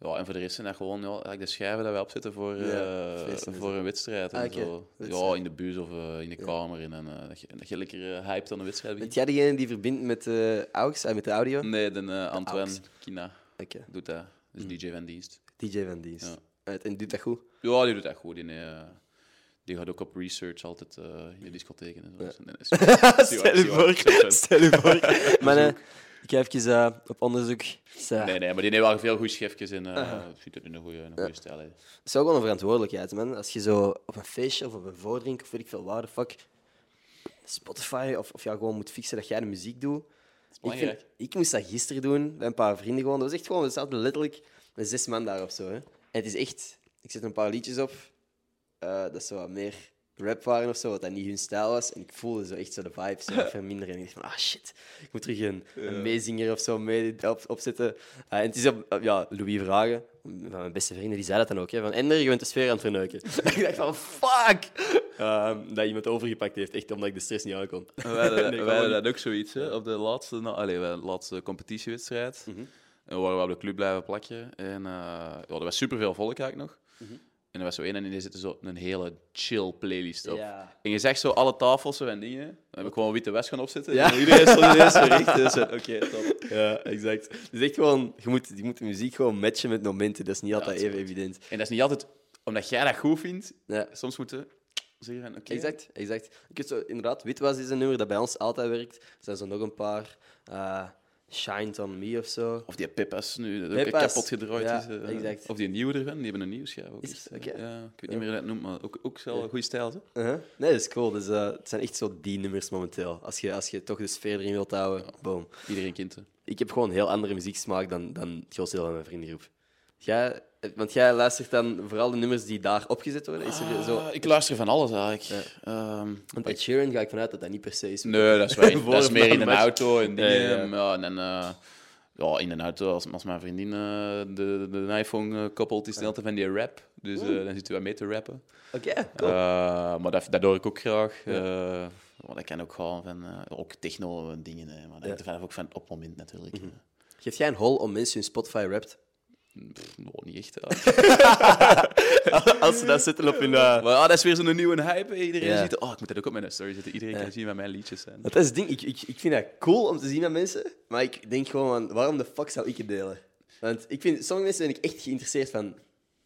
Ja. En voor de rest zijn dat gewoon ja, eigenlijk de schijven dat we opzetten voor, eh, Ja, en voor een wedstrijd. En Ah, zo. Wedstrijd. Ja, in de bus of eh, in de kamer. En, eh, dat, je, dat je lekker eh, hyped aan de wedstrijd Ben bent. jij degene die verbindt met de AUX, eh, met de audio? Nee, de, eh, Antoine Aux. Kina Oké, doet dat. Dat is DJ van dienst. DJ van Dies. Ja. En doet dat goed? Ja, die doet dat goed. Die, eh, die gaat ook op research altijd eh, in de discotheken en zo. Dus, (laughs) Stel je voor, stel je voor. Maar eh, ik ga even eh, op onderzoek. Dus, Nee, nee, maar die heeft wel veel goede schefjes en eh ik vind het in een goede, een goede stijl. hè. Het is ook wel een verantwoordelijkheid, man. Als je zo op een feestje of op een voordrink of weet ik veel waar de fuck Spotify of, of ja, gewoon moet fixen dat jij de muziek doet. Ik, vind- ik moest dat gisteren doen bij een paar vrienden gewoon. Dat was echt gewoon, we zaten letterlijk met zes man daar of zo. Hè. En het is echt, ik zet een paar liedjes op eh, dat zo wat meer rap waren of zo, wat dat niet hun stijl was. En ik voelde zo echt zo de vibes zo verminderen. (laughs) En ik dacht van, ah shit, ik moet terug een, een meezinger of zo mee op, opzetten. Eh, en het is op, ja, Louis Vragen, van mijn beste vrienden, die zei dat dan ook. Hè, van, Ender, je bent de sfeer aan het verneuken. (laughs) ik dacht van, fuck! Ehm, dat iemand overgepakt heeft, echt omdat ik de stress niet aankon. We hadden, (laughs) Nee, dat ook zoiets, hè, op de laatste, nou, allee, de laatste competitiewedstrijd. En we waren we op de club blijven plakken. En eh, ja, er was superveel volk eigenlijk nog. En er was zo één en die zette zo een hele chill playlist op. Ja. En je zegt zo alle tafels zo en dingen. Dan heb ik gewoon witte was gaan opzetten. Ja. En iedereen stond ineens zo (laughs) recht. Dus, Oké, top. Ja, exact. Is echt gewoon, je moet, je moet de muziek gewoon matchen met momenten. Dat is niet altijd even evident. En dat is niet altijd omdat jij dat goed vindt. Ja. Soms moeten zeggen van oké. Exact, exact. Ik zo, inderdaad, Witwas is een nummer dat bij ons altijd werkt. Er zijn zo nog een paar. Eh, Shined on Me of zo. Of die Pippas nu, dat ook kapot gedraaid ja, is. eh. exact. Of die nieuwe ervan, die hebben een nieuwe schijf ook. Is eh. Ja, ik weet niet meer hoe dat noemt, maar ook, ook wel een goede stijl. Zo. Uh-huh. Nee, dat is cool. Dus, eh, het zijn echt zo die nummers momenteel. Als je, als je toch de sfeer erin wilt houden, boom. Iedereen kent ze. Ik heb gewoon een heel andere muzieksmaak dan, dan het grootste deel van mijn vriendengroep. Jij, want jij luistert dan vooral de nummers die daar opgezet worden? Is er zo... Ah, ik luister van alles eigenlijk. Ehm, Want Ed Sheeran ga ik vanuit dat dat niet per se is. nee, dat is, waar. Voor (laughs) dat is meer in een match. auto en dingen. Ja, ja, ja. Ja, en dan, eh, ja, in een auto, als, als mijn vriendin eh, de, de, de iPhone eh, koppelt, is het altijd van die rap. Dus eh, dan zitten we mee te rappen. Oké, cool. Eh, maar dat, ik ook graag. Eh, maar dat kan ook gewoon van... eh, ook techno en dingen. Hè, maar dat hangt er vanaf ook van op het moment natuurlijk. Mhm. Geef jij een hol om mensen hun Spotify rapt? Pff, nou, niet echt. (laughs) Als ze dat zetten op hun... eh, Maar ja, dat is weer zo'n nieuwe hype. Iedereen Ja. ziet... Oh, ik moet dat ook op mijn story zetten. Iedereen kan zien wat mijn liedjes zijn. Dat is het ding. Ik, ik, ik vind dat cool om te zien met mensen. Maar ik denk gewoon, van, waarom de fuck zou ik het delen? Want ik vind, sommige mensen ben ik echt geïnteresseerd van.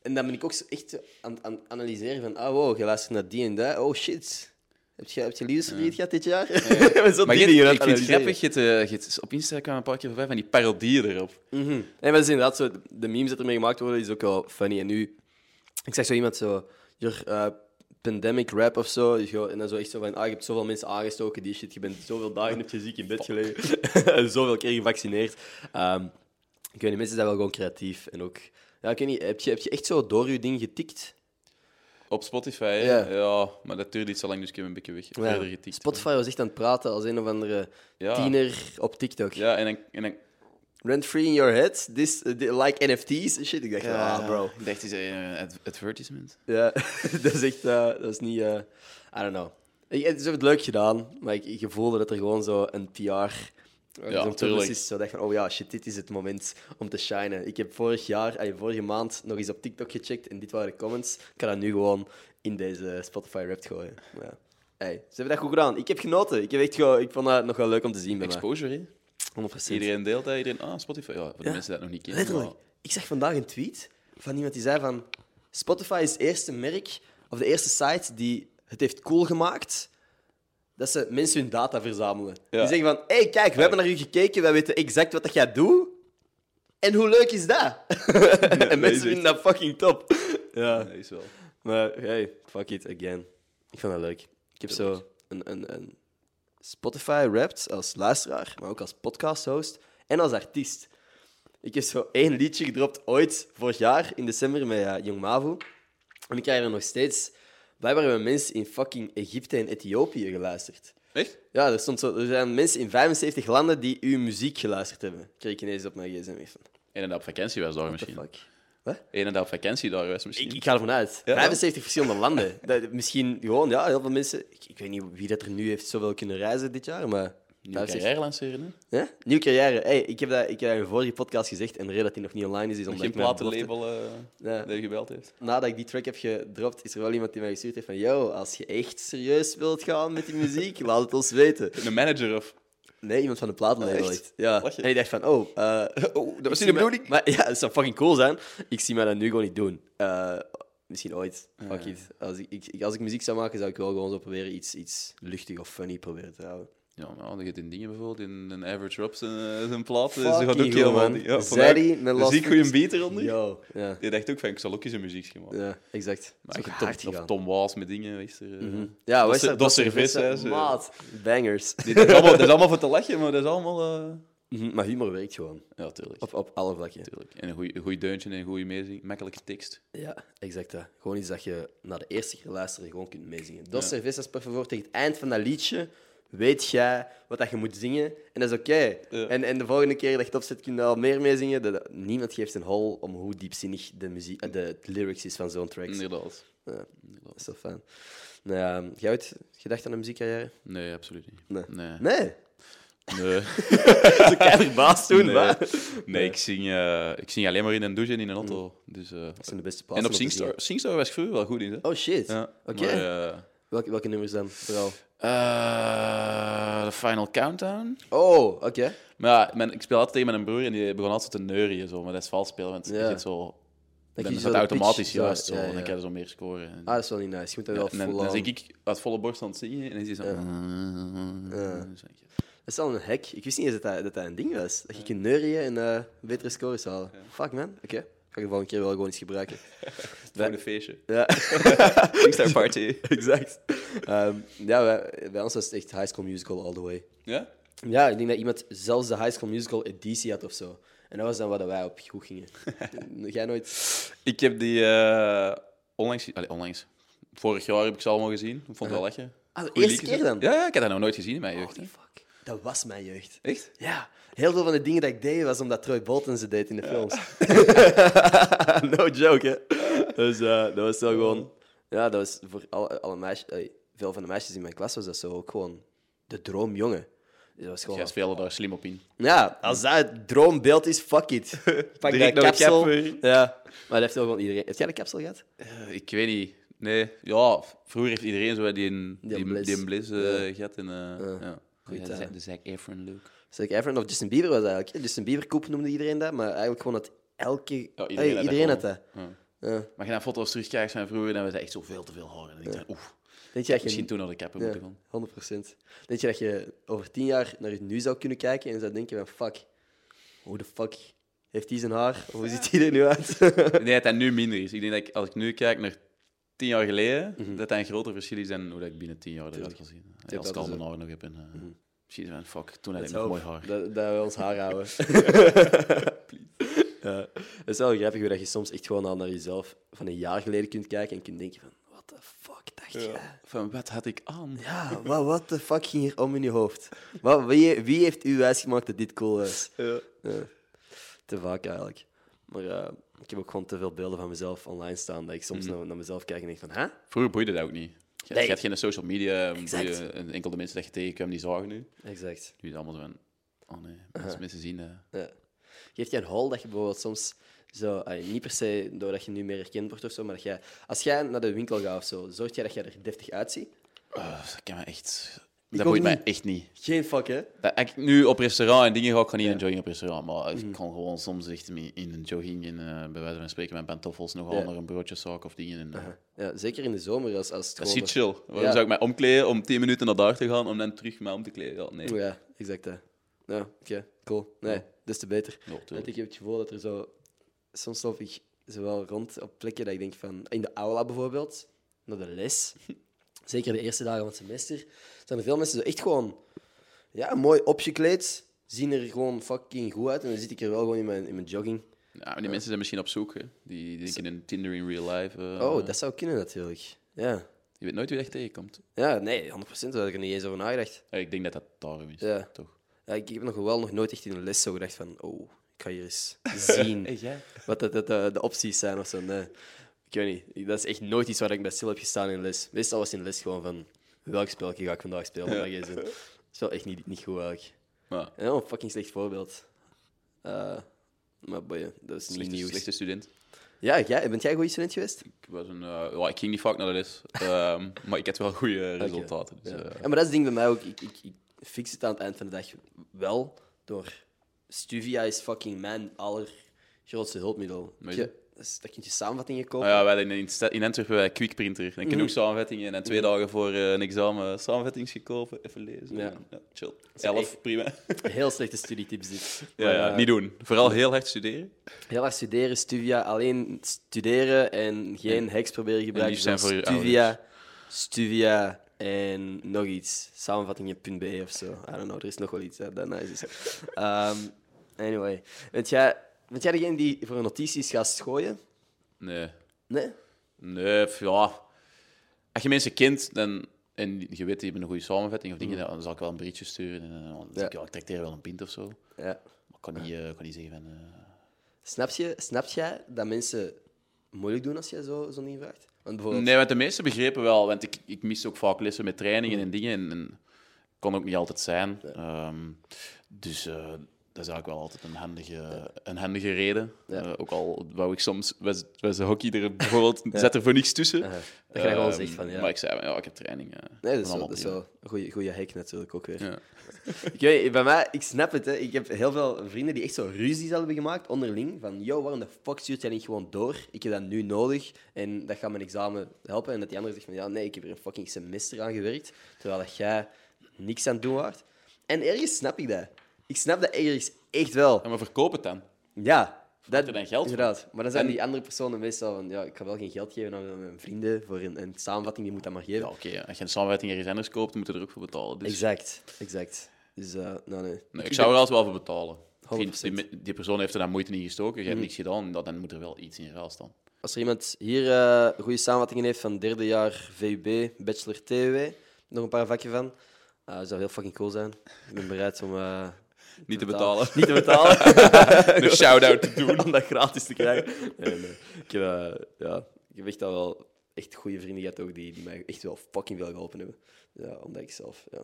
En dan ben ik ook echt aan het analyseren van, ah wow, je luistert naar die en dat. Oh shit. Heb je, heb je liefdesverdriet gehad dit jaar? (laughs) Zo Maar die je, aan ik het vind het grappig, je hebt, eh, je op Instagram een paar keer voorbij van die parodieën erop. Mhm. Nee, maar dat is inderdaad zo. De memes dat ermee gemaakt worden, is ook wel funny. En nu, ik zag zo iemand zo, your uh, pandemic rap of zo. En dan zo echt zo van, ah, je hebt zoveel mensen aangestoken, die shit. Je bent zoveel dagen heb je ziek in bed gelegen. (laughs) en zoveel keer gevaccineerd. Ehm, ik weet niet, mensen zijn wel gewoon creatief. En ook, ja, ik weet niet, heb je, heb je echt zo door je ding getikt? Op Spotify? Ja. ja. maar dat duurde iets zo lang, dus ik heb een beetje weg, verder getikt. Spotify was echt aan het praten als een of andere Ja. tiener op TikTok. Ja, en dan... En dan Rent free in your head, this, uh, like NFT's en shit. Ik dacht, ah bro. Ik dacht, is een ad- advertisement. Ja, (laughs) dat is echt, eh, dat is niet, eh, I don't know. Het is het leuk gedaan, maar ik, ik voelde dat er gewoon zo een PR, ja, publicist zo dacht van, oh ja, shit, dit is het moment om te shinen. Ik heb vorig jaar, ay, vorige maand nog eens op TikTok gecheckt en dit waren de comments. Ik kan dat nu gewoon in deze Spotify rap gooien. Maar Ja. Hey, ze hebben dat goed gedaan. Ik heb genoten. Ik, heb echt gewoon, ik vond dat nog wel leuk om te zien bij. Exposure, hè? 100%. Iedereen deelt dat, iedereen... Ah, Spotify. Ja, voor de Ja. mensen die dat nog niet kennen. Letterlijk. Ik zag vandaag een tweet van iemand die zei van... Spotify is het eerste merk, of de eerste site die het heeft cool gemaakt dat ze mensen hun data verzamelen. Ja. Die zeggen van, hé, hey, kijk, we hebben naar u gekeken, wij weten exact wat dat jij doet. En hoe leuk is dat? (laughs) en mensen vinden dat fucking top. Ja. Dat is wel. Maar hey, fuck it again. Ik vind dat leuk. Ik heb zo een, een, een Spotify rapt als luisteraar, maar ook als podcast-host en als artiest. Ik heb zo één liedje gedropt ooit, vorig jaar, in december, met uh, Jong Mavu. En ik krijg er nog steeds... Blijkbaar hebben mensen in fucking Egypte en Ethiopië geluisterd. Echt? Ja, er, stond zo, er zijn mensen in 75 landen die uw muziek geluisterd hebben. Kreeg ik ineens op mijn gsm. Van, En dat op vakantie was daar misschien. fuck? Wat? Eén dat op vakantie daar was misschien. Ik, ik ga ervan uit. Ja? 75 verschillende landen. Dat, misschien gewoon, ja, heel veel mensen. Ik, ik weet niet wie dat er nu heeft zoveel kunnen reizen dit jaar, maar. Nieuwe 75 carrière lanceren, hè? Ja? Nieuwe carrière. Hey, ik, heb dat, ik heb dat in de vorige podcast gezegd en de reden dat die nog niet online is, is omdat Geen ik mijn platenlabel eh Ja. dat je gebeld heeft. Nadat ik die track heb gedropt, is er wel iemand die mij gestuurd heeft van yo, als je echt serieus wilt gaan met die muziek, (laughs) laat het ons weten. Een manager of... Nee, iemand van de platenlabel. Ja. En ik dacht van, oh, eh, (laughs) Oh, dat was niet de bedoeling. Maar (laughs) ja, het zou fucking cool zijn. Ik zie mij dat nu gewoon niet doen. Eh, misschien ooit. Fuck it. Als ik, ik- als ik muziek zou maken, zou ik wel gewoon zo proberen iets, iets luchtig of funny proberen te houden. Ja, maar dan gaat in dingen bijvoorbeeld, in een Average Rob zijn, eh, zijn plaat. Dus dat gaat ook helemaal niet. man. Ja, Zadie met Lost zie ik beat eronder. Yo, ja. Die dacht ook van, ik zal ook eens een muziek gemaakt. Ja, exact. Maar ik is Tom, of gegaan. Tom Waas met dingen, weet je. eh. Ja, Dat is- is dat? dat is service, hè. Maat. Bangers. Die- Dat is, allemaal, dat is allemaal voor te (laughs) lachen, maar dat is allemaal... eh, Mhm, Maar humor werkt gewoon. Ja, tuurlijk. Op, op alle vlakken. tuurlijk. En een goed deuntje en een goede meezing. Makkelijke tekst. Ja, exact. Dat. Gewoon iets dat je na de eerste keer luisteren gewoon kunt meezingen. Dos cervezas, per favor. Tegen het eind van dat liedje weet jij wat dat je moet zingen. En dat is oké. Ja. En, en de volgende keer dat je het opzet, kun je al meer meezingen. Dat- Niemand geeft een hol om hoe diepzinnig de, muziek, de, lyrics is van zo'n track. Inderdaad. Ja, dat is zo fijn. Nou ja, jij ooit gedacht aan een muziekcarrière? Nee, absoluut niet. Nee. Nee. Nee. Nee. (laughs) Zo kei verbaasd toen, Nee. maar... Nee, ik zing, eh, ik zing alleen maar in een douche en in een auto. Dus, eh, Dat zijn de beste en plaatsen op om te Singstar. zingen. Singstar was ik vroeger wel goed in. Hè? Oh shit. Ja. Oké. Eh, Welke, welke nummers dan? Vooral. Eh, de Final Countdown. Oh, oké. Maar ja, mijn, ik speel altijd tegen mijn broer en die begon altijd te neurien. Zo, maar dat is vals spelen, want je zit zo... Dan Dan is je de automatisch pitch, juist zo. ja, En ja. dan kan je zo meer scoren. En, Ah, dat is wel niet nice. Je moet dat wel en dan, vol dan aan. zing ik uit volle borst aan het zingen en dan is hij zo... Ik, is al een hack. Ik wist niet eens dat dat, dat, dat een ding was. Dat je kunt neurien en eh, betere scores halen. Fuck, man. Oké. Ga ik de volgende keer wel gewoon eens gebruiken. (laughs) Voor een feestje. Ja, (laughs) Party. (laughs) exact. Ehm, ja, bij, bij ons was het echt High School Musical all the way. Ja? Ja, ik denk dat iemand zelfs de High School Musical editie had of zo. En dat was dan wat wij op goed gingen. Jij nooit... Ik heb die eh, onlangs... Allee, onlangs. Vorig jaar heb ik ze allemaal gezien. Ik vond het wel lekker. Ah, de eerste keer dan? Ja, ja, ik heb dat nog nooit gezien in mijn jeugd. Holy hè. fuck. Dat was mijn jeugd. Echt? Ja, heel veel van de dingen dat ik deed was omdat Troy Bolton ze deed in de films. (laughs) no joke, hè. Dus eh, dat was wel gewoon... Ja, dat was voor alle, alle meisjes... veel van de meisjes in mijn klas was dat zo ook gewoon de droomjongen. Dus dat was gewoon... Jij spelen daar slim op in. Ja, als dat het droombeeld is, fuck it. (laughs) Pak dat kapsel. cap weer. Ja, maar dat heeft wel gewoon iedereen... Heb jij de kapsel gehad? Eh, ik weet niet. Nee, ja, vroeger heeft iedereen zo die een, Die die, Blizz. die eh, gehad. En, eh, Ja, tijd. de Zac Efron look. Zac Efron of Justin Bieber was eigenlijk. Justin Bieber koep noemde iedereen dat, maar eigenlijk gewoon dat elke... Ja, iedereen, iedereen had dat iedereen had dat. Ja. Maar je naar foto's terugkijkt van vroeger, dan was het echt zo veel te veel haar. En dan denk je, oeh, Denk je dat je... misschien toen naar de cappen moeten gaan. 100 procent. Denk je dat je over tien jaar naar het nu zou kunnen kijken en zou denken van fuck, hoe de fuck heeft hij zijn haar? Hoe ziet hij er nu uit? Ik denk dat dat nu minder is. Ik denk dat ik, als ik nu kijk naar tien jaar geleden, Mhm. dat dat een groter verschil is dan hoe dat ik binnen tien jaar eruit kan zien. Ja, als ik dat al mijn haar nog heb. En, Misschien van, fuck, toen had ik nog mooi haar. Dat, dat we ons haar houden. (laughs) ja. Het is wel grappig hoe dat je soms echt gewoon al naar jezelf van een jaar geleden kunt kijken en kunt denken van what the fuck dacht jij? Van, wat had ik aan? Ja, wat what the fuck ging hier om in je hoofd? Wat, wie, wie heeft u wijsgemaakt dat dit cool is? Ja. Ja. Te vaak eigenlijk. Maar eh, ik heb ook gewoon te veel beelden van mezelf online staan dat ik soms naar, naar mezelf kijk en denk van, hè? Vroeger boeide dat ook niet. Je, Nee. je had geen social media, boeide- en enkel de mensen dat je tegenkwam, die zagen nu. Exact. Nu is allemaal zo van, oh nee, (laughs) als mensen zien dat... Ja. Geeft je een hol dat je bijvoorbeeld soms zo, allee, niet per se doordat je nu meer herkend wordt of zo, maar dat jij, als jij naar de winkel gaat of zo, zorg jij dat jij er deftig uitziet? Oh, dat kan me echt... Ik dat boeit mij echt niet. Geen fuck, hè? Dat, ik nu op restaurant en dingen ga, ik ga niet in een jogging op restaurant, maar ik kan gewoon soms echt in in een jogging en eh, bij wijze van spreken met pantoffels nogal Ja. naar een broodjeszaak of dingen. En, eh, Ja, zeker in de zomer, als, als het Dat gewoon... is chill. Waarom Ja. zou ik mij omkleden om 10 minuten naar daar te gaan om dan terug mij om te kleden? Ja, nee. Ja, exact. Hè. Ja, oké, cool. Nee, des te beter. Ja. Want ik heb het gevoel dat er zo... Soms loop ik zo wel rond op plekken dat ik denk van... In de aula bijvoorbeeld, naar de les. (laughs) Zeker de eerste dagen van het semester. Zijn er veel mensen zo echt gewoon... Ja, mooi opgekleed. Zien er gewoon fucking goed uit. En dan zit ik er wel gewoon in mijn, in mijn jogging. Ja, maar die mensen zijn misschien op zoek. Hè. Die, die denken in Tinder in real life. eh, Oh, dat zou kunnen natuurlijk. Ja. Je weet nooit wie echt tegenkomt. Ja, nee, 100% daar had ik er niet eens over nagedacht. Ja, ik denk dat dat daarom is. Ja. Toch? Ja, ik, heb nog wel nog nooit echt in een les zo gedacht van... Oh, ik ga hier eens (laughs) zien. wat dat, dat, de, de opties zijn of zo. Nee. Ik weet niet. Dat is echt nooit iets waar ik bij stil heb gestaan in les. Meestal was in les gewoon van welk spelletje ga ik vandaag spelen. Dat is wel echt niet, niet goed eigenlijk. En wel een fucking slecht voorbeeld. Eh, maar boeien, dat is niet slechte, nieuws. slechte student. Ja, jij, bent jij een goede student geweest? Ik, was een, eh, ja, ik ging niet vaak naar de les, (laughs) ehm, maar ik had wel goede resultaten. Dus, Ja. eh, Ja, maar dat is het ding bij mij ook. Ik, ik, ik fix het aan het eind van de dag wel door... Stuvia is fucking mijn allergrootste hulpmiddel. Je, dat, kun je samenvattingen kopen. Nou ja, wij in, in Antwerpen bij Quickprinter. Dan Mhm. genoeg samenvattingen en twee dagen voor eh, een examen samenvattings gekopen. Even lezen. Ja. En, ja chill. Elf, prima. (laughs) Heel slechte studietips dit. (laughs) Ja, Maar, ja, eh, niet doen. Vooral heel hard studeren. Heel hard studeren, Stuvia. Alleen studeren en geen hacks proberen gebruiken. liefst zijn voor je Stuvia, Stuvia en nog iets. Samenvattingen.be of zo. I don't know, er is nog wel iets nice is. (laughs) Ehm, anyway. Bent jij, bent jij degene die voor notities gaat gooien? Nee. Nee? Nee, ja. Als je mensen kent dan, en je weet, die hebben een goede samenvatting of dingen, Mhm. dan zal ik wel een berichtje sturen. En, eh, dan ik, ja, ik tracteer wel een pint of zo. Maar Ja. ik kan niet, eh, ik kan niet zeggen van... eh, Snap, je, snap jij dat mensen moeilijk doen als jij zo, zo'n ding vraagt? Want bijvoorbeeld... Nee, want de meeste begrepen wel, want ik, ik mis ook vaak lessen met trainingen en dingen. En, en kon ook niet altijd zijn. Ehm, dus eh, dat is eigenlijk wel altijd een handige, een handige reden. Ja. Eh, ook al wou ik soms, was, was de hockey er bijvoorbeeld, (laughs) zet er voor niks tussen. Aha. Dat je gewoon Ehm, van, ja. Maar ik zei, van, ja, ik heb training. eh, Nee, dat is, wel, dat is wel een goede, goede hack natuurlijk ook weer. Ja. (laughs) Ik weet, bij mij, ik snap het. Hè. Ik heb heel veel vrienden die echt zo ruzies hebben gemaakt onderling. Van, yo, waarom de fuck stuurt jij niet gewoon door? Ik heb dat nu nodig en dat gaat mijn examen helpen. En dat die andere zegt van, ja, nee, ik heb er een fucking semester aan gewerkt. Terwijl dat jij niks aan het doen waart. En ergens snap ik dat. Ik snap dat ergens echt wel. Ja, maar verkoop het dan. Ja, dat er dan geld inderdaad. Maar dan zijn En- die andere personen meestal van, ja, ik ga wel geen geld geven aan mijn vrienden voor een, een samenvatting, die moet dat maar geven. Ja, oké. Als je een samenwerking ergens anders koopt, moet je er ook voor betalen. Dus, Exact, exact. Dus, eh nou nee. nee, ik zou er altijd wel voor betalen. 100%. Die, die, persoon heeft er dan moeite in gestoken, je hebt niks gedaan, dan moet er wel iets in ruil staan. Als er iemand hier eh, goede samenvattingen heeft van derde jaar VUB, bachelor TUW, nog een paar vakken van, eh zou heel fucking cool zijn. Ik ben bereid om... Niet te betalen. Niet te betalen. (laughs) Een shout-out te (laughs) doen. om dat gratis te krijgen. Ik, heb, eh, ja, ik heb echt al wel echt goede vrienden gehad ook, die, die mij echt wel fucking veel geholpen hebben. Ja, omdat ik zelf... Ja.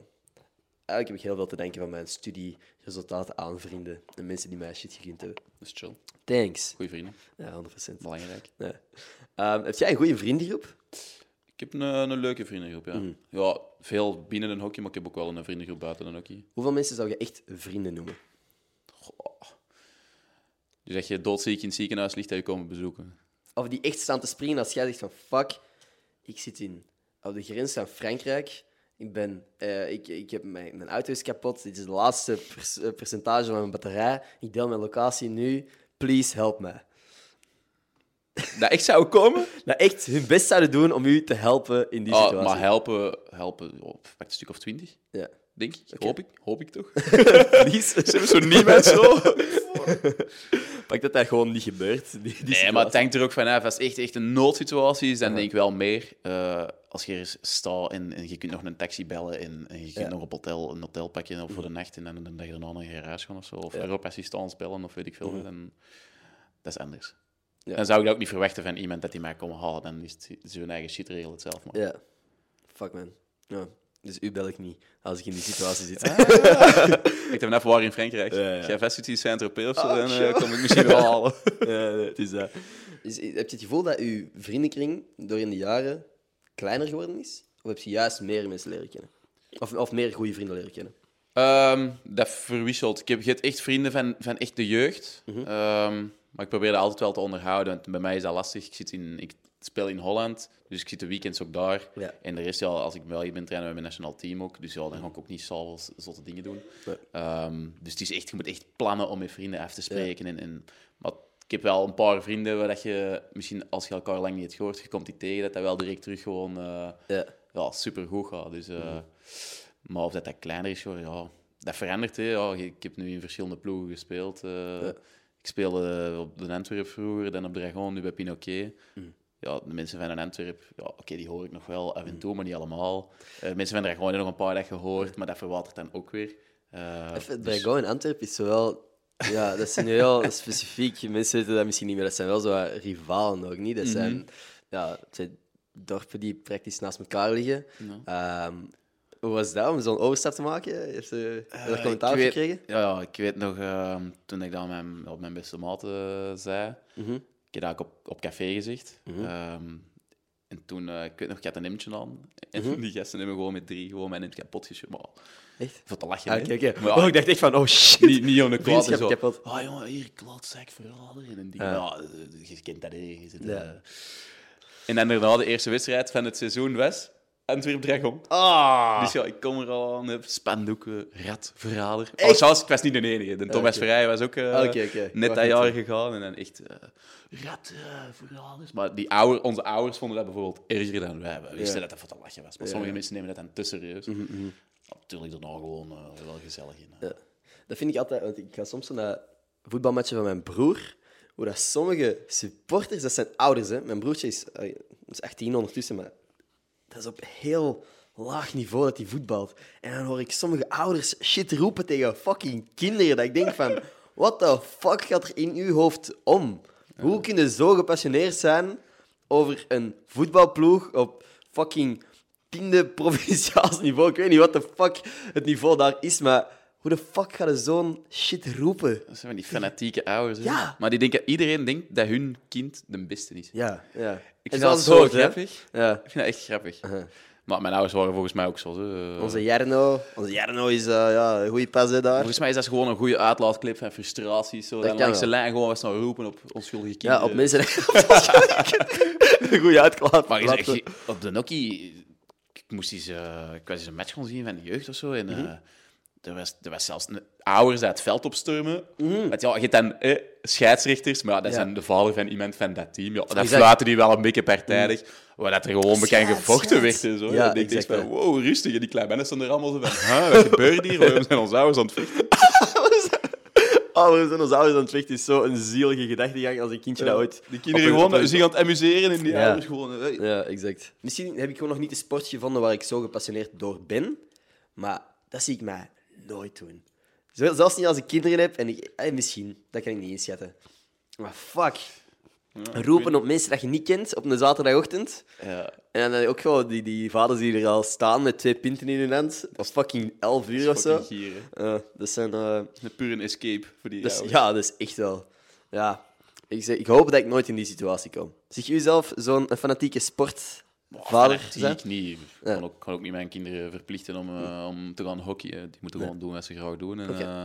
Eigenlijk heb ik heel veel te denken van mijn studieresultaten aan vrienden en mensen die mij shit gegund hebben. Is chill. Thanks. Goeie vrienden. Ja, 100%. Belangrijk. Nee. Ehm, heb jij een goede vriendengroep? Ik heb een, een leuke vriendengroep, ja. Mhm. Ja, veel binnen een hockey, maar ik heb ook wel een vriendengroep buiten een hockey. Hoeveel mensen zou je echt vrienden noemen? Dus dat je doodziek in het ziekenhuis ligt, dat je komen bezoeken. Of die echt staan te springen als jij zegt van fuck, ik zit in, op de grens van Frankrijk. Ik, ben, eh, ik, ik heb mijn, mijn auto is kapot. Dit is de laatste eh, percentage van mijn batterij. Ik deel mijn locatie nu. Please help me. Dat echt zou komen? Dat echt hun best zouden doen om u te helpen in die Ah, situatie. maar helpen, helpen op een stuk of twintig, Ja. denk ik. Hoop ik. Hoop ik toch? (laughs) Please. Zo niemand zo. (laughs) Pak dat dat gewoon niet gebeurt. Die, die Nee, maar het hangt er ook vanaf. Als het echt, echt een noodsituatie is, dan denk ik wel meer. eh, als je er staat en, en je kunt nog een taxi bellen en, en je kunt Ja. nog op hotel, een hotel pakken of voor de nacht en dan, dan dat je daarna naar je garage gaat of zo. Of Ja. erop assistance bellen of weet ik veel. Dan, dat is anders. Ja. Dan zou ik dat ook niet verwachten van iemand dat die mij komt halen. Dan is het hun eigen shit regel het zelf. Maar. Ja. Fuck man. Ja. Dus u bel ik niet als ik in die situatie zit. (laughs) Ik heb net waar in Frankrijk. Ja, ja. Jij vast zit in Saint-Tropez of zo, Oh, dan eh, kom ik misschien wel halen. (laughs) Ja, nee, het is dat. Is, heb je het gevoel dat uw vriendenkring door in de jaren kleiner geworden is? Of heb je juist meer mensen leren kennen? Of, of meer goede vrienden leren kennen? Ehm, dat verwisselt. Ik heb, je hebt echt vrienden van, van echt de jeugd. Mhm. Ehm, maar ik probeer dat altijd wel te onderhouden. Want bij mij is dat lastig. Ik, zit in, ik speel in Holland, dus ik zit de weekends ook daar. Ja. En de rest, ja, als ik wel hier ben trainen met mijn nationaal team ook. Dus ja, dan ga ik ook niet zoveel zotte dingen doen. Ehm, dus het is echt, je moet echt plannen om met vrienden af te spreken. En, en, maar ik heb wel een paar vrienden waar dat je misschien, als je elkaar lang niet hebt gehoord, je komt die tegen, dat dat wel direct terug gewoon eh, Ja. ja, super goed gaat. Dus, eh, Mhm. Maar of dat, dat kleiner is, joh, ja, dat verandert. Hè. Ja, ik heb nu in verschillende ploegen gespeeld. eh. Ik speelde op de Antwerp vroeger, dan op Dragon, nu bij Pinoquet. Mhm. Ja, de mensen van Antwerp, ja, oké, die hoor ik nog wel af en toe, maar niet allemaal. Eh, mensen van Dragon hebben nog een paar dat gehoord, maar dat verwatert dan ook weer. Even, dus- Dragon in Antwerpen is wel... Ja, dat zijn heel (laughs) specifiek. Mensen weten dat misschien niet meer. Dat zijn wel zo rivalen ook niet. Dat Mhm. zijn, ja, het zijn dorpen die praktisch naast elkaar liggen. Ehm, hoe was dat om zo'n overstap te maken? Heeft heb je daar Eh, commentaar op weet- gekregen? Ja, ja, ik weet nog, ehm, toen ik dat aan mijn, op mijn beste maat eh, zei, Mhm. ik heb dat op, op café gezegd. Ehm, en toen, eh, ik weet nog, ik had een hemdje aan. En Mhm. die gasten hebben gewoon met drie gewoon mijn hemd kapot. Maar Echt? voor te lachen, Ah, oké. Maar Oh, ik dacht echt van, oh shit. niet, niet aan de kwaad en zo. kapot. Ah, jongen, hier, klootzak, verrader. En die, Ja. je kent dat. Je zit, Ja. En dan daarna de eerste wedstrijd van het seizoen was Antwerp Dragon. Ah! Dus ja, ik kom er al aan, heb spandoeken, rat, verrader. Echt? Oh, zelfs, ik was niet de enige. De Thomas Oké. Verrijen was ook eh, oké. net dat jaar gegaan. En dan echt eh rat, eh, verraders. Maar die ouder, onze ouders vonden dat bijvoorbeeld erger dan wij. We wisten Ja. Dat dat voor te lachen was. Maar sommige mensen nemen dat dan te serieus. Natuurlijk daarna gewoon eh, wel gezellig in. Ja. Dat vind ik altijd, want ik ga soms naar voetbalmatchen van mijn broer. Hoe dat sommige supporters, dat zijn ouders, hè. Mijn broertje is, eh, is 18 ondertussen, maar dat is op heel laag niveau dat hij voetbalt. En dan hoor ik sommige ouders shit roepen tegen fucking kinderen. Dat ik denk van, (laughs) what the fuck gaat er in uw hoofd om? Hoe kun je zo gepassioneerd zijn over een voetbalploeg op fucking tiende provinciaals (laughs) niveau? Ik weet niet wat de fuck het niveau daar is, maar hoe de fuck gaat er zo'n shit roepen? Dat zijn van die fanatieke ouders. Ja. Maar die denken, iedereen denkt dat hun kind de beste is. Ja, ja. Ik vind dat zo hoort, grappig. Ja. Ik vind dat echt grappig. Uh-huh. Maar mijn ouders waren volgens mij ook zo. Onze Jarno, onze Jarno is eh, ja, een goede pas hè, daar. Volgens mij is dat gewoon een goede uitlaatclip van frustraties. Zo. Dat Dan kan langs de wel. lijn gewoon wat snel roepen op onschuldige kinderen. Ja, op mensen. een goede uitklaat. Maar zegt, je- op de Nokia, ik moest eens, eh, ik was eens een match gaan zien van de jeugd of zo. En Mhm. eh, er was, er was zelfs een ouders uit het veld opstormen. Want ja, je hebt dan eh, scheidsrechters, maar ja, dat zijn de vader van iemand van dat team. Ja, dat Exact. fluiten die wel een beetje partijdig. Maar dat er gewoon bekend gevochten werd en zo. Ja, ik denk van, wow, rustig. En die kleine mensen stonden er allemaal zo van, (laughs) huh, wat gebeurt hier? Waarom zijn onze ouders aan het vechten? (laughs) Oh, we zijn ons ouders aan het vechten. is zo'n zielige gedachtegang als een kindje dat ooit... Die kinderen gewoon een- zich aan het amuseren en die Ja. ouders gewoon... Ja, exact. Misschien heb ik gewoon nog niet de sport gevonden waar ik zo gepassioneerd door ben. Maar dat zie ik mij nooit doen. Zelfs niet als ik kinderen heb. En ik, eh, misschien, dat kan ik niet inschatten. Maar fuck. Roepen op mensen dat je niet kent op een zaterdagochtend. Ja. En dan ook gewoon die, die vaders die er al staan met twee pinten in hun hand. Dat is fucking 11 uur of zo. Dat zijn... eh, Een pure escape voor die ouders. ja, dat is echt wel... Ja. Ik, zeg, ik hoop dat ik nooit in die situatie kom. Zie je jezelf zo'n fanatieke zijn? ik niet. Ik kan, ook, kan ook niet mijn kinderen verplichten om, eh, om te gaan hockeyen. Die moeten gewoon doen wat ze graag doen. En, eh,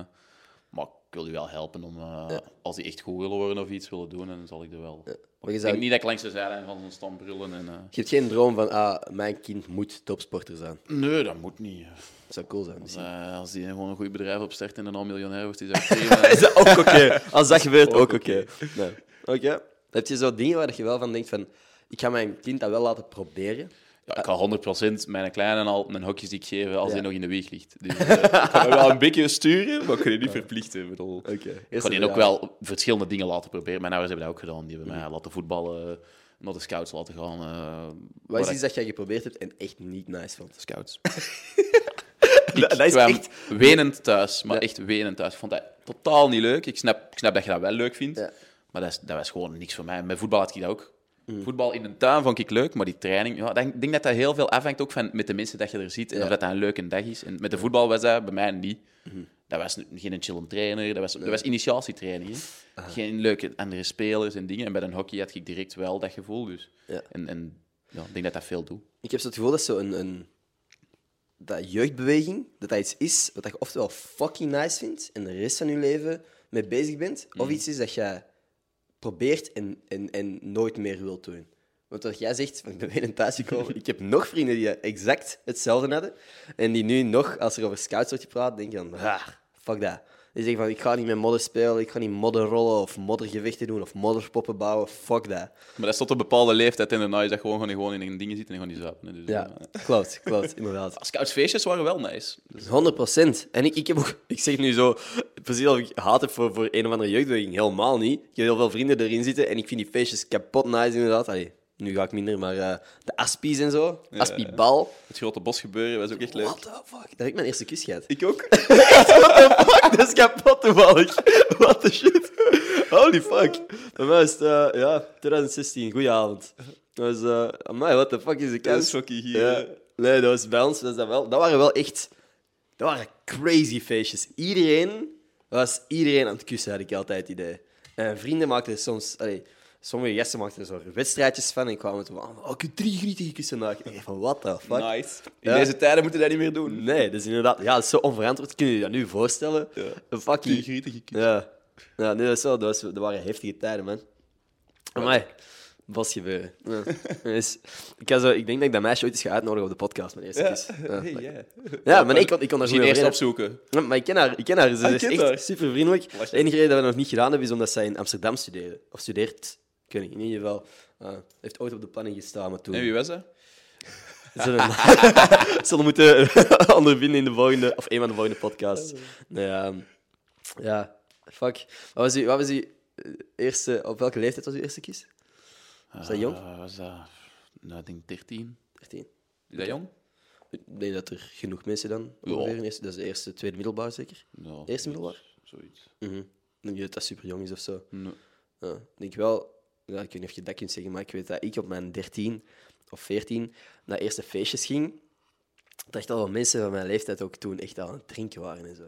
maar ik wil u wel helpen om, eh, als die echt goed willen worden of iets willen doen, dan zal ik er wel. Maar je, Ik zou, denk niet dat ik langs de zijlijn van zo'n stam brullen. En, je hebt geen droom van, ah, mijn kind moet topsporter zijn. Nee, dat moet niet. Dat zou cool zijn. misschien. Eh, als die gewoon een goed bedrijf opstart en dan al miljonair wordt, is dat (laughs) prima. Is dat ook oké? Als dat (laughs) gebeurt, ook Ook oké. Nee. Oké. Heb je zo dingen waar je wel van denkt van, ik ga mijn kind dat wel laten proberen? Ja, ik ga 100% mijn kleine al mijn hokjes die ik geef als hij nog in de wieg ligt. Dus, eh, ik kan hem wel een beetje sturen, maar ik kan je niet verplichten. Ik bedoel, Oké. Ik kan die ook wel verschillende dingen laten proberen. Mijn ouders hebben dat ook gedaan. Die hebben mij laten voetballen, naar de scouts laten gaan. eh, Wat is ik- iets dat jij geprobeerd hebt en echt niet nice vond? Scouts. (laughs) Dat, dat is echt... wenend thuis, maar Ja. echt wenend thuis. Ik vond dat totaal niet leuk. Ik snap, ik snap dat je dat wel leuk vindt, Ja. maar dat, is, dat was gewoon niks voor mij. Met voetbal had ik dat ook. Mm. Voetbal in de tuin vond ik leuk, maar die training... Ja, ik denk dat dat heel veel afhangt ook van met de mensen dat je er ziet en Ja. of dat, dat een leuke dag is. En met de voetbal was dat bij mij niet. Mhm. Dat was geen chille trainer, dat was, dat was initiatietraining. hè. Geen leuke andere spelers en dingen. En bij een hockey had ik direct wel dat gevoel. Dus. Ja. En, en ja, ik denk dat dat veel doet. Ik heb zo het gevoel dat zo een, een dat jeugdbeweging, dat dat iets is wat je oftewel fucking nice vindt en de rest van je leven mee bezig bent, of iets is dat je probeert en, en, en nooit meer wilt doen. Want wat jij zegt, ik ben weer thuis gekomen, ik heb nog vrienden die exact hetzelfde hadden en die nu nog, als er over scouts wordt gepraat, denken van, ah, fuck dat. Die zeggen van, ik ga niet met modder spelen, ik ga niet modder rollen of moddergevechten doen of modderpoppen bouwen, fuck dat. Maar dat is tot een bepaalde leeftijd en daarna is dat gewoon, gewoon in een dingen zitten en gewoon die zuipen. Dus, Ja, eh, (laughs) klopt, klopt, inderdaad. Scoutsfeestjes waren wel nice. Dus, 100 procent. En ik, ik heb ook, (laughs) ik zeg nu zo, precies of ik haat heb voor, voor een of andere jeugdbeweging. Helemaal niet. Ik heb heel veel vrienden erin zitten en ik vind die feestjes kapot nice, inderdaad. Allee, nu ga ik minder, maar eh, de Aspies en zo. Aspiebal. het grote bos gebeuren was ook echt leuk. What the fuck? Daar heb ik mijn eerste kus gehad. Ik ook. (laughs) fuck, dat is kapot toevallig. What the shit? Holy fuck. Bij mij is het, eh, ja, 2016. Goeie avond. Dat was, eh amai, what the fuck is de Dat kans? is fucking hier. Ja. Nee, dat was bij ons. Dat, is dat, wel, dat waren wel echt... Dat waren crazy feestjes. Iedereen was iedereen aan het kussen, had ik altijd het idee. En vrienden maakten soms... Allee, sommige gasten maakten er zo wedstrijdjes van en kwamen toen van... Oh, ik heb drie kussen naar. Ik dacht van, what the fuck? Nice. In Ja. deze tijden moeten we dat niet meer doen. Nee, dat is inderdaad... Ja, dat is zo onverantwoord. Kun je je dat nu voorstellen? Ja. Een fucking... Die grietige kus. Ja. Ja, nee, dat, is wel, dat, was, dat waren heftige tijden, man. Amai. Was gebeuren. Ja. (laughs) Dus, ik, zo, ik denk dat ik dat meisje ooit eens ga uitnodigen op de podcast, mijn eerste Ja. kus. Ja. Hey, ja. Ja, maar ik kon, ik kon daar Misschien goed eerst opzoeken. Maar ik ken haar. Ik ken haar. Ze Ah, is echt haar? super vriendelijk. De enige reden dat we nog niet gedaan hebben, is omdat zij in Amsterdam studeerde. Of studeert. Ik weet niet, in ieder geval. Uh, heeft ooit op de planning gestaan, maar toen... En wie was dat? (laughs) Zullen, (laughs) zullen moeten (laughs) ondervinden in de volgende... Of een van de volgende podcasts. Nee, ehm, ja, fuck. Wat was, uw, wat was uw eh, eerste... Op welke leeftijd was uw eerste kies? Was dat jong? Eh, was dat... Nou, ik denk 13. 13. Is dat jong? Ik denk dat er genoeg mensen dan Ja. ongeveer. Dat is de eerste, tweede middelbaar, zeker? Ja, Eerste middelbaar? Zoiets. Mhm. Ik denk niet dat dat super jong is of zo. Nee. Ja, ik denk wel, ja, ik weet niet of je dat kunt zeggen, maar ik weet dat ik op mijn 13 of 14 naar eerste feestjes ging. Dat echt al wel mensen van mijn leeftijd ook toen echt aan het drinken waren en zo.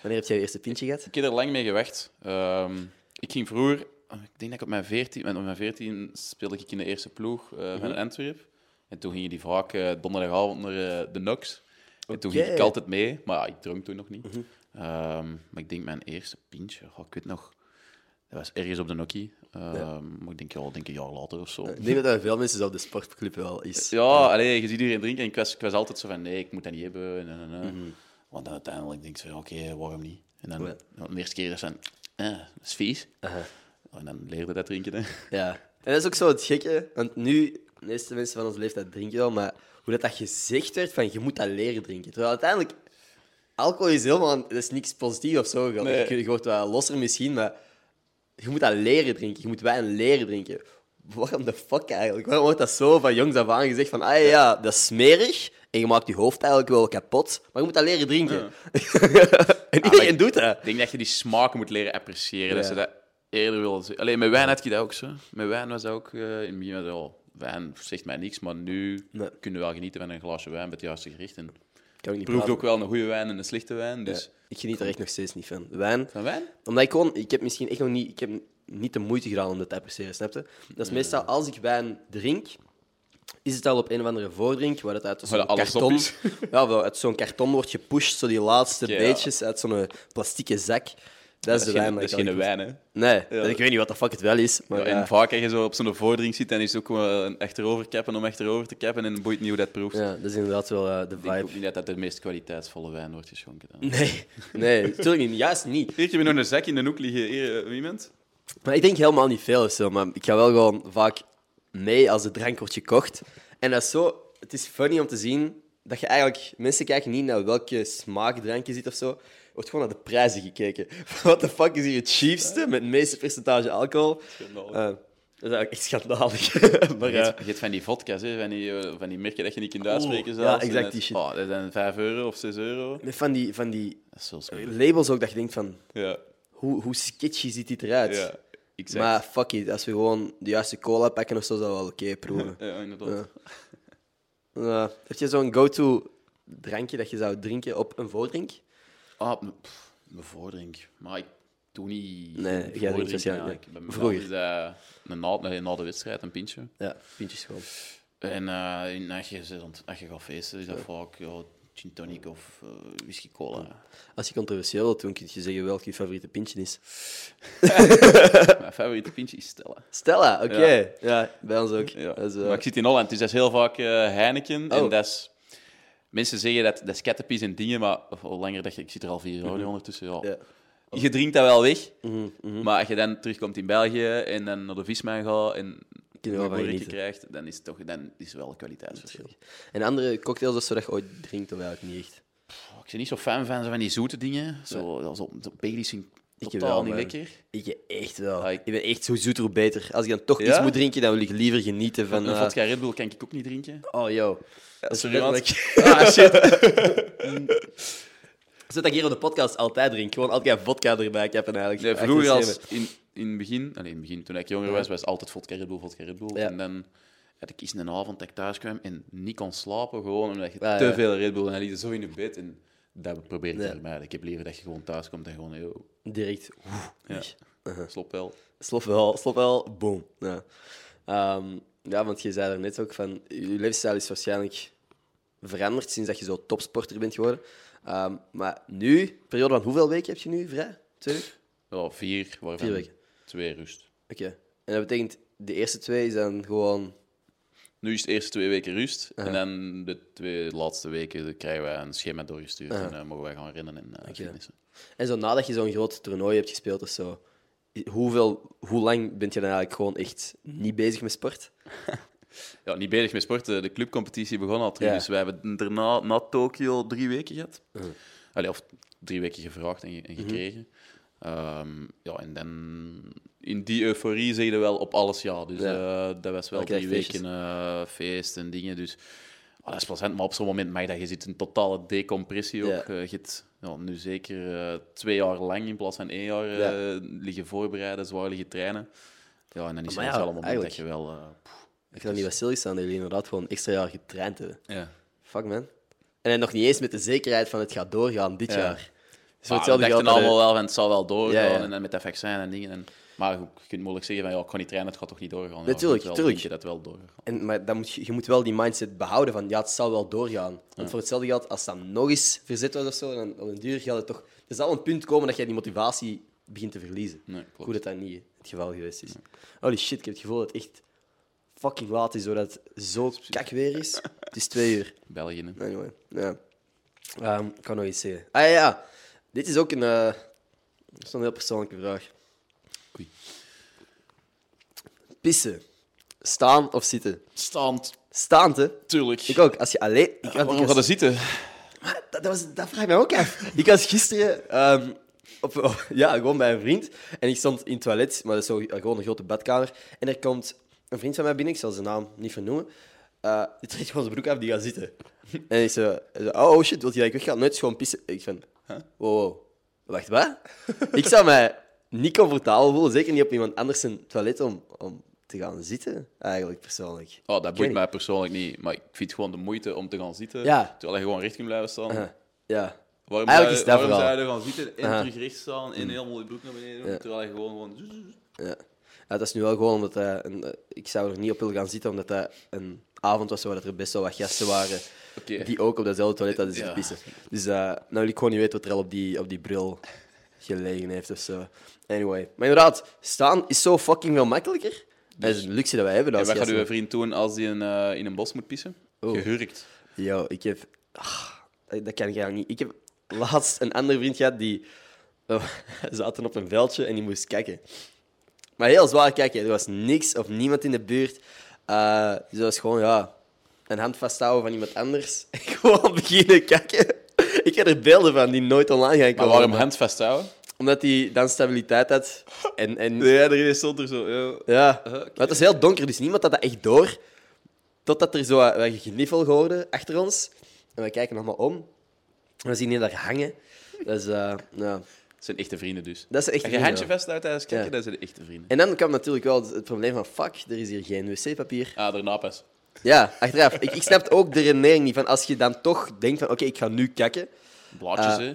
Wanneer heb jij je eerste pintje gehad? Ik heb er lang mee gewacht. Ehm, ik ging vroeger, ik denk dat ik op mijn 14, op mijn 14 speelde ik in de eerste ploeg eh, van Antwerp. En toen gingen die vaak eh, donderdagavond naar eh, de Nox. En toen ging ik altijd mee, maar ja, ik dronk toen nog niet. Ehm, maar ik denk mijn eerste pintje, goh, ik weet nog, dat was ergens op de Nokkie. Ehm, Maar ik denk, ja, denk een jaar later of zo. Ik denk dat dat veel mensen op de sportclub wel is. Ja, je ziet iedereen drinken en ik was, ik was altijd zo van, nee, ik moet dat niet hebben. En, en, en, en. Want dan uiteindelijk denk je van, oké, waarom niet? En dan Ja. de eerste keer dat zijn, eh, dat is vies. En dan leerde dat drinken. Hè. Ja. En dat is ook zo het gekke, want nu, de meeste mensen van onze leeftijd drinken wel, maar hoe dat, dat gezegd werd van je moet dat leren drinken. Terwijl uiteindelijk, alcohol is helemaal, dat is niks positiefs of zo. Nee. je, je wordt wel losser misschien, maar je moet dat leren drinken. Je moet wijn leren drinken. Waarom de fuck eigenlijk? Waarom wordt dat zo van jongs af aan gezegd van, ah ja, dat is smerig en je maakt je hoofd eigenlijk wel kapot, maar je moet dat leren drinken. (laughs) en iedereen doet dat. Ik denk dat je die smaak moet leren appreciëren. Dat Ja. ze dat eerder zien. Alleen met wijn had je dat ook zo. Met wijn was dat ook eh, in het begin was wijn zegt mij niks, maar nu Nee. kunnen we wel genieten van een glaasje wijn bij het juiste gericht. En Kan niet proeft ook wel een goede wijn en een slechte wijn. Dus Ja, ik geniet er echt nog steeds niet van. Wijn, van wijn? Omdat ik gewoon, ik heb misschien echt nog niet, ik heb niet de moeite gedaan om dat te appreciëren, snap je? Dat is meestal als ik wijn drink, is het al op een of andere voordrink, waar het uit zo'n karton, (laughs) ja, uit zo'n karton wordt gepusht, zo die laatste beetjes uit zo'n plastieke zak. Dat is de wijn. geen, dat is ik geen al- wijn, hè. Nee, Ja. ik weet niet wat de fuck het wel is, maar Ja, ja, en vaak als je zo op zo'n voordrink zit, dan is het ook gewoon een achterover kappen om achterover te kappen en boeit niet hoe dat proeft. ja, dat is inderdaad wel eh, de Ik denk vibe. ook niet dat dat de meest kwaliteitsvolle wijn wordt geschonken. Dan. Nee, (laughs) nee, natuurlijk niet. Juist niet. Hier je nog een zak in de hoek liggen. Hier, eh, iemand? Maar ik denk helemaal niet veel of zo, maar ik ga wel gewoon vaak mee als de drank wordt gekocht. En dat is zo... Het is funny om te zien dat je eigenlijk... Mensen kijken niet naar welke smaak drankje zit of zo. Wordt gewoon naar de prijzen gekeken. (laughs) What the fuck is hier het cheapste met het meeste percentage alcohol? Schandalig. Eh, dat is eigenlijk echt schandalig. (laughs) maar hebt, je hebt van die vodka's, hè, van, die, eh, van die merken dat je niet kunt uitspreken. Zelfs. ja, exact die shit. Oh, dat zijn 5 euro of 6 euro. met van die, van die labels ook, dat je denkt van... Ja, Hoe, hoe sketchy ziet dit eruit? ja, exact. maar fuck it, als we gewoon de juiste cola pakken of zo, zou wel oké proeven. (laughs) Ja, inderdaad. Ja. Ja. Heb je zo'n go-to drankje dat je zou drinken op een voordrink? Ah, pff, mijn voordrink. Maar ik doe niet... Nee, jij drinkt voordrink, waarschijnlijk ja. Ik- Vroeger. is na, na de wedstrijd, een pintje. Ja, pintjes gewoon. En in- als, je, als je gaat feesten, is dat vaak ja, gin tonic of eh, whisky cola. Als je controversieel wilt doen, kun je zeggen welk je favoriete pintje is. (laughs) Mijn favoriete pintje is Stella. Stella, oké. Ja. Ja. bij ons ook. Ja. Is, eh, Maar ik zit in Holland, dus dat is heel vaak eh, Heineken. En Oh. dat is... Mensen zeggen dat dat is en dingen, maar hoe langer dat je... Ik zit er al vier jaar nu ondertussen, ja. Mhm. ja. Je drinkt dat wel weg, Mhm, mhm. maar als je dan terugkomt in België en dan naar de vismijn gaat en een borretje krijgt, dan is het toch dan is het wel een kwaliteitsverschil. En andere cocktails of zo dat je ooit drinkt, of eigenlijk niet echt? Ik ben niet zo fan van, van die zoete dingen. Zo, ja, zo, zo Baileys ik wel, niet lekker. Ik echt wel. Ah, ik- ik... ben echt zo zoeter, hoe beter. Als ik dan toch Ja? iets moet drinken, dan wil ik liever genieten van... Een eh, vodka Red Bull kan ik ook niet drinken. Oh, yo. Dat is letterlijk- (laughs) Ah, shit. (laughs) Zo dat ik hier op de podcast altijd drink. Gewoon altijd vodka erbij hebben eigenlijk. Nee, Achter vroeger, als, in, in het begin, in begin, toen ik jonger was, was altijd vodka Red Bull, vodka Red Bull. Ja. En dan had ik eens een avond dat ik thuis kwam en niet kon slapen, gewoon omdat je Ah, te ja. veel Red Bull en je zo in je bed. En dat probeer ik Ja. vermijden. Ik heb liever dat je gewoon thuis komt en gewoon, yo, Direct. Ja. weg. slop wel. Slop wel, slop wel, boom. Ja. Ehm, ja, want je zei er net ook van, je levensstijl is waarschijnlijk veranderd sinds dat je zo topsporter bent geworden. Ehm, maar nu, periode van hoeveel weken heb je nu vrij? Twee weken? Vier, waarvan Vier weken. twee rust. Oké. En dat betekent, de eerste twee is dan gewoon... Nu is het eerst twee weken rust. En dan de twee laatste weken krijgen wij een schema doorgestuurd. En dan mogen wij gaan rennen en uh, fitnessen. En zo nadat je zo'n groot toernooi hebt gespeeld of zo, hoeveel, hoe lang ben je dan eigenlijk gewoon echt niet bezig met sport? (laughs) Ja, niet bezig met sport. De clubcompetitie begon al terug. Ja. Dus wij hebben daarna, na Tokio, drie weken gehad. Uh-huh. Allee, of drie weken gevraagd en, ge- en gekregen. Ehm, ja, en dan in die euforie zeg je wel op alles ja. Dus Ja. eh, dat was wel drie weken eh, feest en dingen. Dus ah, dat is plezant. Maar op zo'n moment mag dat. Je zit in totale decompressie ook. Ja. Eh, je hebt ja, nu zeker twee jaar lang in plaats van één jaar Ja. liggen voorbereiden, zwaar liggen trainen. Ja, en dan is het wel een moment dat je wel... Ik kan niet wat stilstaan dat jullie inderdaad gewoon extra jaar getraind hebben. ja. Fuck, man. En dan nog niet eens met de zekerheid van het gaat doorgaan dit Ja. jaar. Dus Maar we dachten allemaal wel van het zal wel doorgaan Ja, en dan met dat vaccin en dingen. En, maar je kunt moeilijk zeggen van ja, ik ga niet trainen, het gaat toch niet doorgaan. Ja, Natuurlijk, je dat wel doorgaat. En, maar dan moet je, je moet wel die mindset behouden van ja, het zal wel doorgaan. Want voor hetzelfde geld, als dan nog eens verzet wordt of zo, dan op een duur gaat het toch... Er zal een punt komen dat je die motivatie begint te verliezen. Nee. Hoe dat dat niet het geval geweest is. Holy shit, ik heb het gevoel dat echt fucking laat is, doordat het zo kak weer is. Het is twee uur. België. hè. Anyway, ja. Ehm, ik kan nog iets zeggen. Ah ja, ja. dit is ook een, eh, dat is een heel persoonlijke vraag. Oei. Pissen. Staan of zitten? Staand, Staand, hè? tuurlijk. Ik ook. Als je alleen... Ik, ik Waarom was- gaan we zitten? Maar dat, dat, was, dat vraag ik me ook af. Ik was gisteren ehm, op, op- ja, gewoon bij een vriend en ik stond in het toilet, maar dat is zo, gewoon een grote badkamer. En er komt een vriend van mij binnen, ik zal zijn naam niet vernoemen. Eh die trekt gewoon zijn broek af, die gaat zitten. En ik zo, hij zo, oh, oh shit, wil je dat ik wegga? Nooit gewoon pissen. Ik van, Huh? wow, wow, wacht, wat? (laughs) ik zou mij niet comfortabel voelen, zeker niet op iemand anders zijn toilet, om, om te gaan zitten, eigenlijk, persoonlijk. Oh, dat boeit mij persoonlijk niet, maar ik vind gewoon de moeite om te gaan zitten, Ja. terwijl je gewoon recht kunt blijven staan. Eh, ja. Waarom, Eigenlijk zou, is je- dat waarom zou je er gaan zitten en Aha. terug recht staan en helemaal je broek naar beneden doen, terwijl je gewoon... gewoon... Ja. Dat is nu wel gewoon omdat hij een, eh, ik zou er niet op willen gaan zitten, omdat dat een avond was waar er best wel wat gasten waren die ook op datzelfde toilet hadden zitten Ja. pissen. Dus eh nou wil ik gewoon niet weten wat er al op die, op die bril gelegen heeft of zo. Anyway. Maar inderdaad, staan is zo fucking veel makkelijker. Dat is een luxe dat wij hebben. En als wat gaat uw vriend doen als hij in, eh, in een bos moet pissen? Oh. Gehurkt. Yo, ik heb... ah, dat kan ik eigenlijk niet. Ik heb laatst een andere vriend gehad die... We (laughs) zaten op een veldje en die moest kijken. Maar heel zwaar kijken. Er was niks of niemand in de buurt. Eh dus dat was gewoon, ja... Een hand vasthouden van iemand anders. En (laughs) gewoon beginnen kijken. Ik heb er beelden van die nooit online gaan Maar komen. waarom hand vasthouden? Omdat hij dan stabiliteit had. En, en Ja, er stond er zo. Ja. ja, Uh, maar het was heel donker, dus niemand had dat echt door. Totdat er zo wat gegniffel hoorde achter ons. En we kijken allemaal om. En we zien die daar hangen. Dus, eh, ja, zijn echte vrienden dus. dat is echt Als je een handje vriend, vasthoudt tijdens kijken, Ja. dat zijn echte vrienden. En dan kwam natuurlijk wel het probleem van... Fuck, er is hier geen wc-papier. Ah, daarna pas. Ja, achteraf. Ik, ik snap ook de redenering niet van... Als je dan toch denkt van... Oké, ik ga nu kakken. Blaadjes, Ah. hè.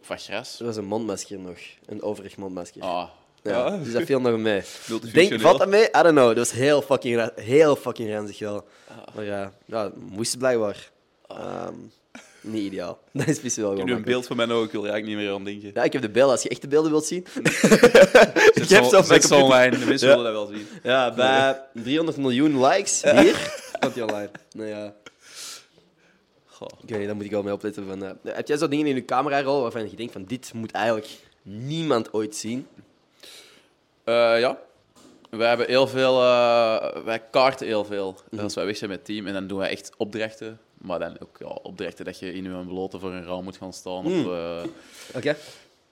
Of wat gras. Er was een mondmasker nog. Een overig mondmasker. Ah. Ja, dus dat viel nog mee. (laughs) Denk, valt dat mee? I don't know. Dat was heel fucking, ra- heel fucking ranzig wel. Ah. Maar ja, ja moest blijkbaar. Ehm, niet ideaal. (laughs) Dat is precies wel Ik heb nu een beeld van mij nog, ik wil er eigenlijk niet meer aan denken. Ja, ik heb de beelden. Als je echte beelden wilt zien. (laughs) (laughs) Ik heb zo- zo op mijn zet ze computer. online, de mensen Ja. willen dat wel zien. Ja, bij 300 miljoen likes hier komt hij online. Nou ja, Goh. ik weet niet, daar moet ik wel mee opletten. Van, eh, heb jij zo dingen in je camerarol waarvan je denkt van dit moet eigenlijk niemand ooit zien? Eh, ja. Wij hebben heel veel... eh, wij kaarten heel veel. Als wij weg zijn met team. En dan doen wij echt opdrachten. Maar dan ook ja, opdrachten dat je in je blote voor een raam moet gaan staan. Of, eh, Oké.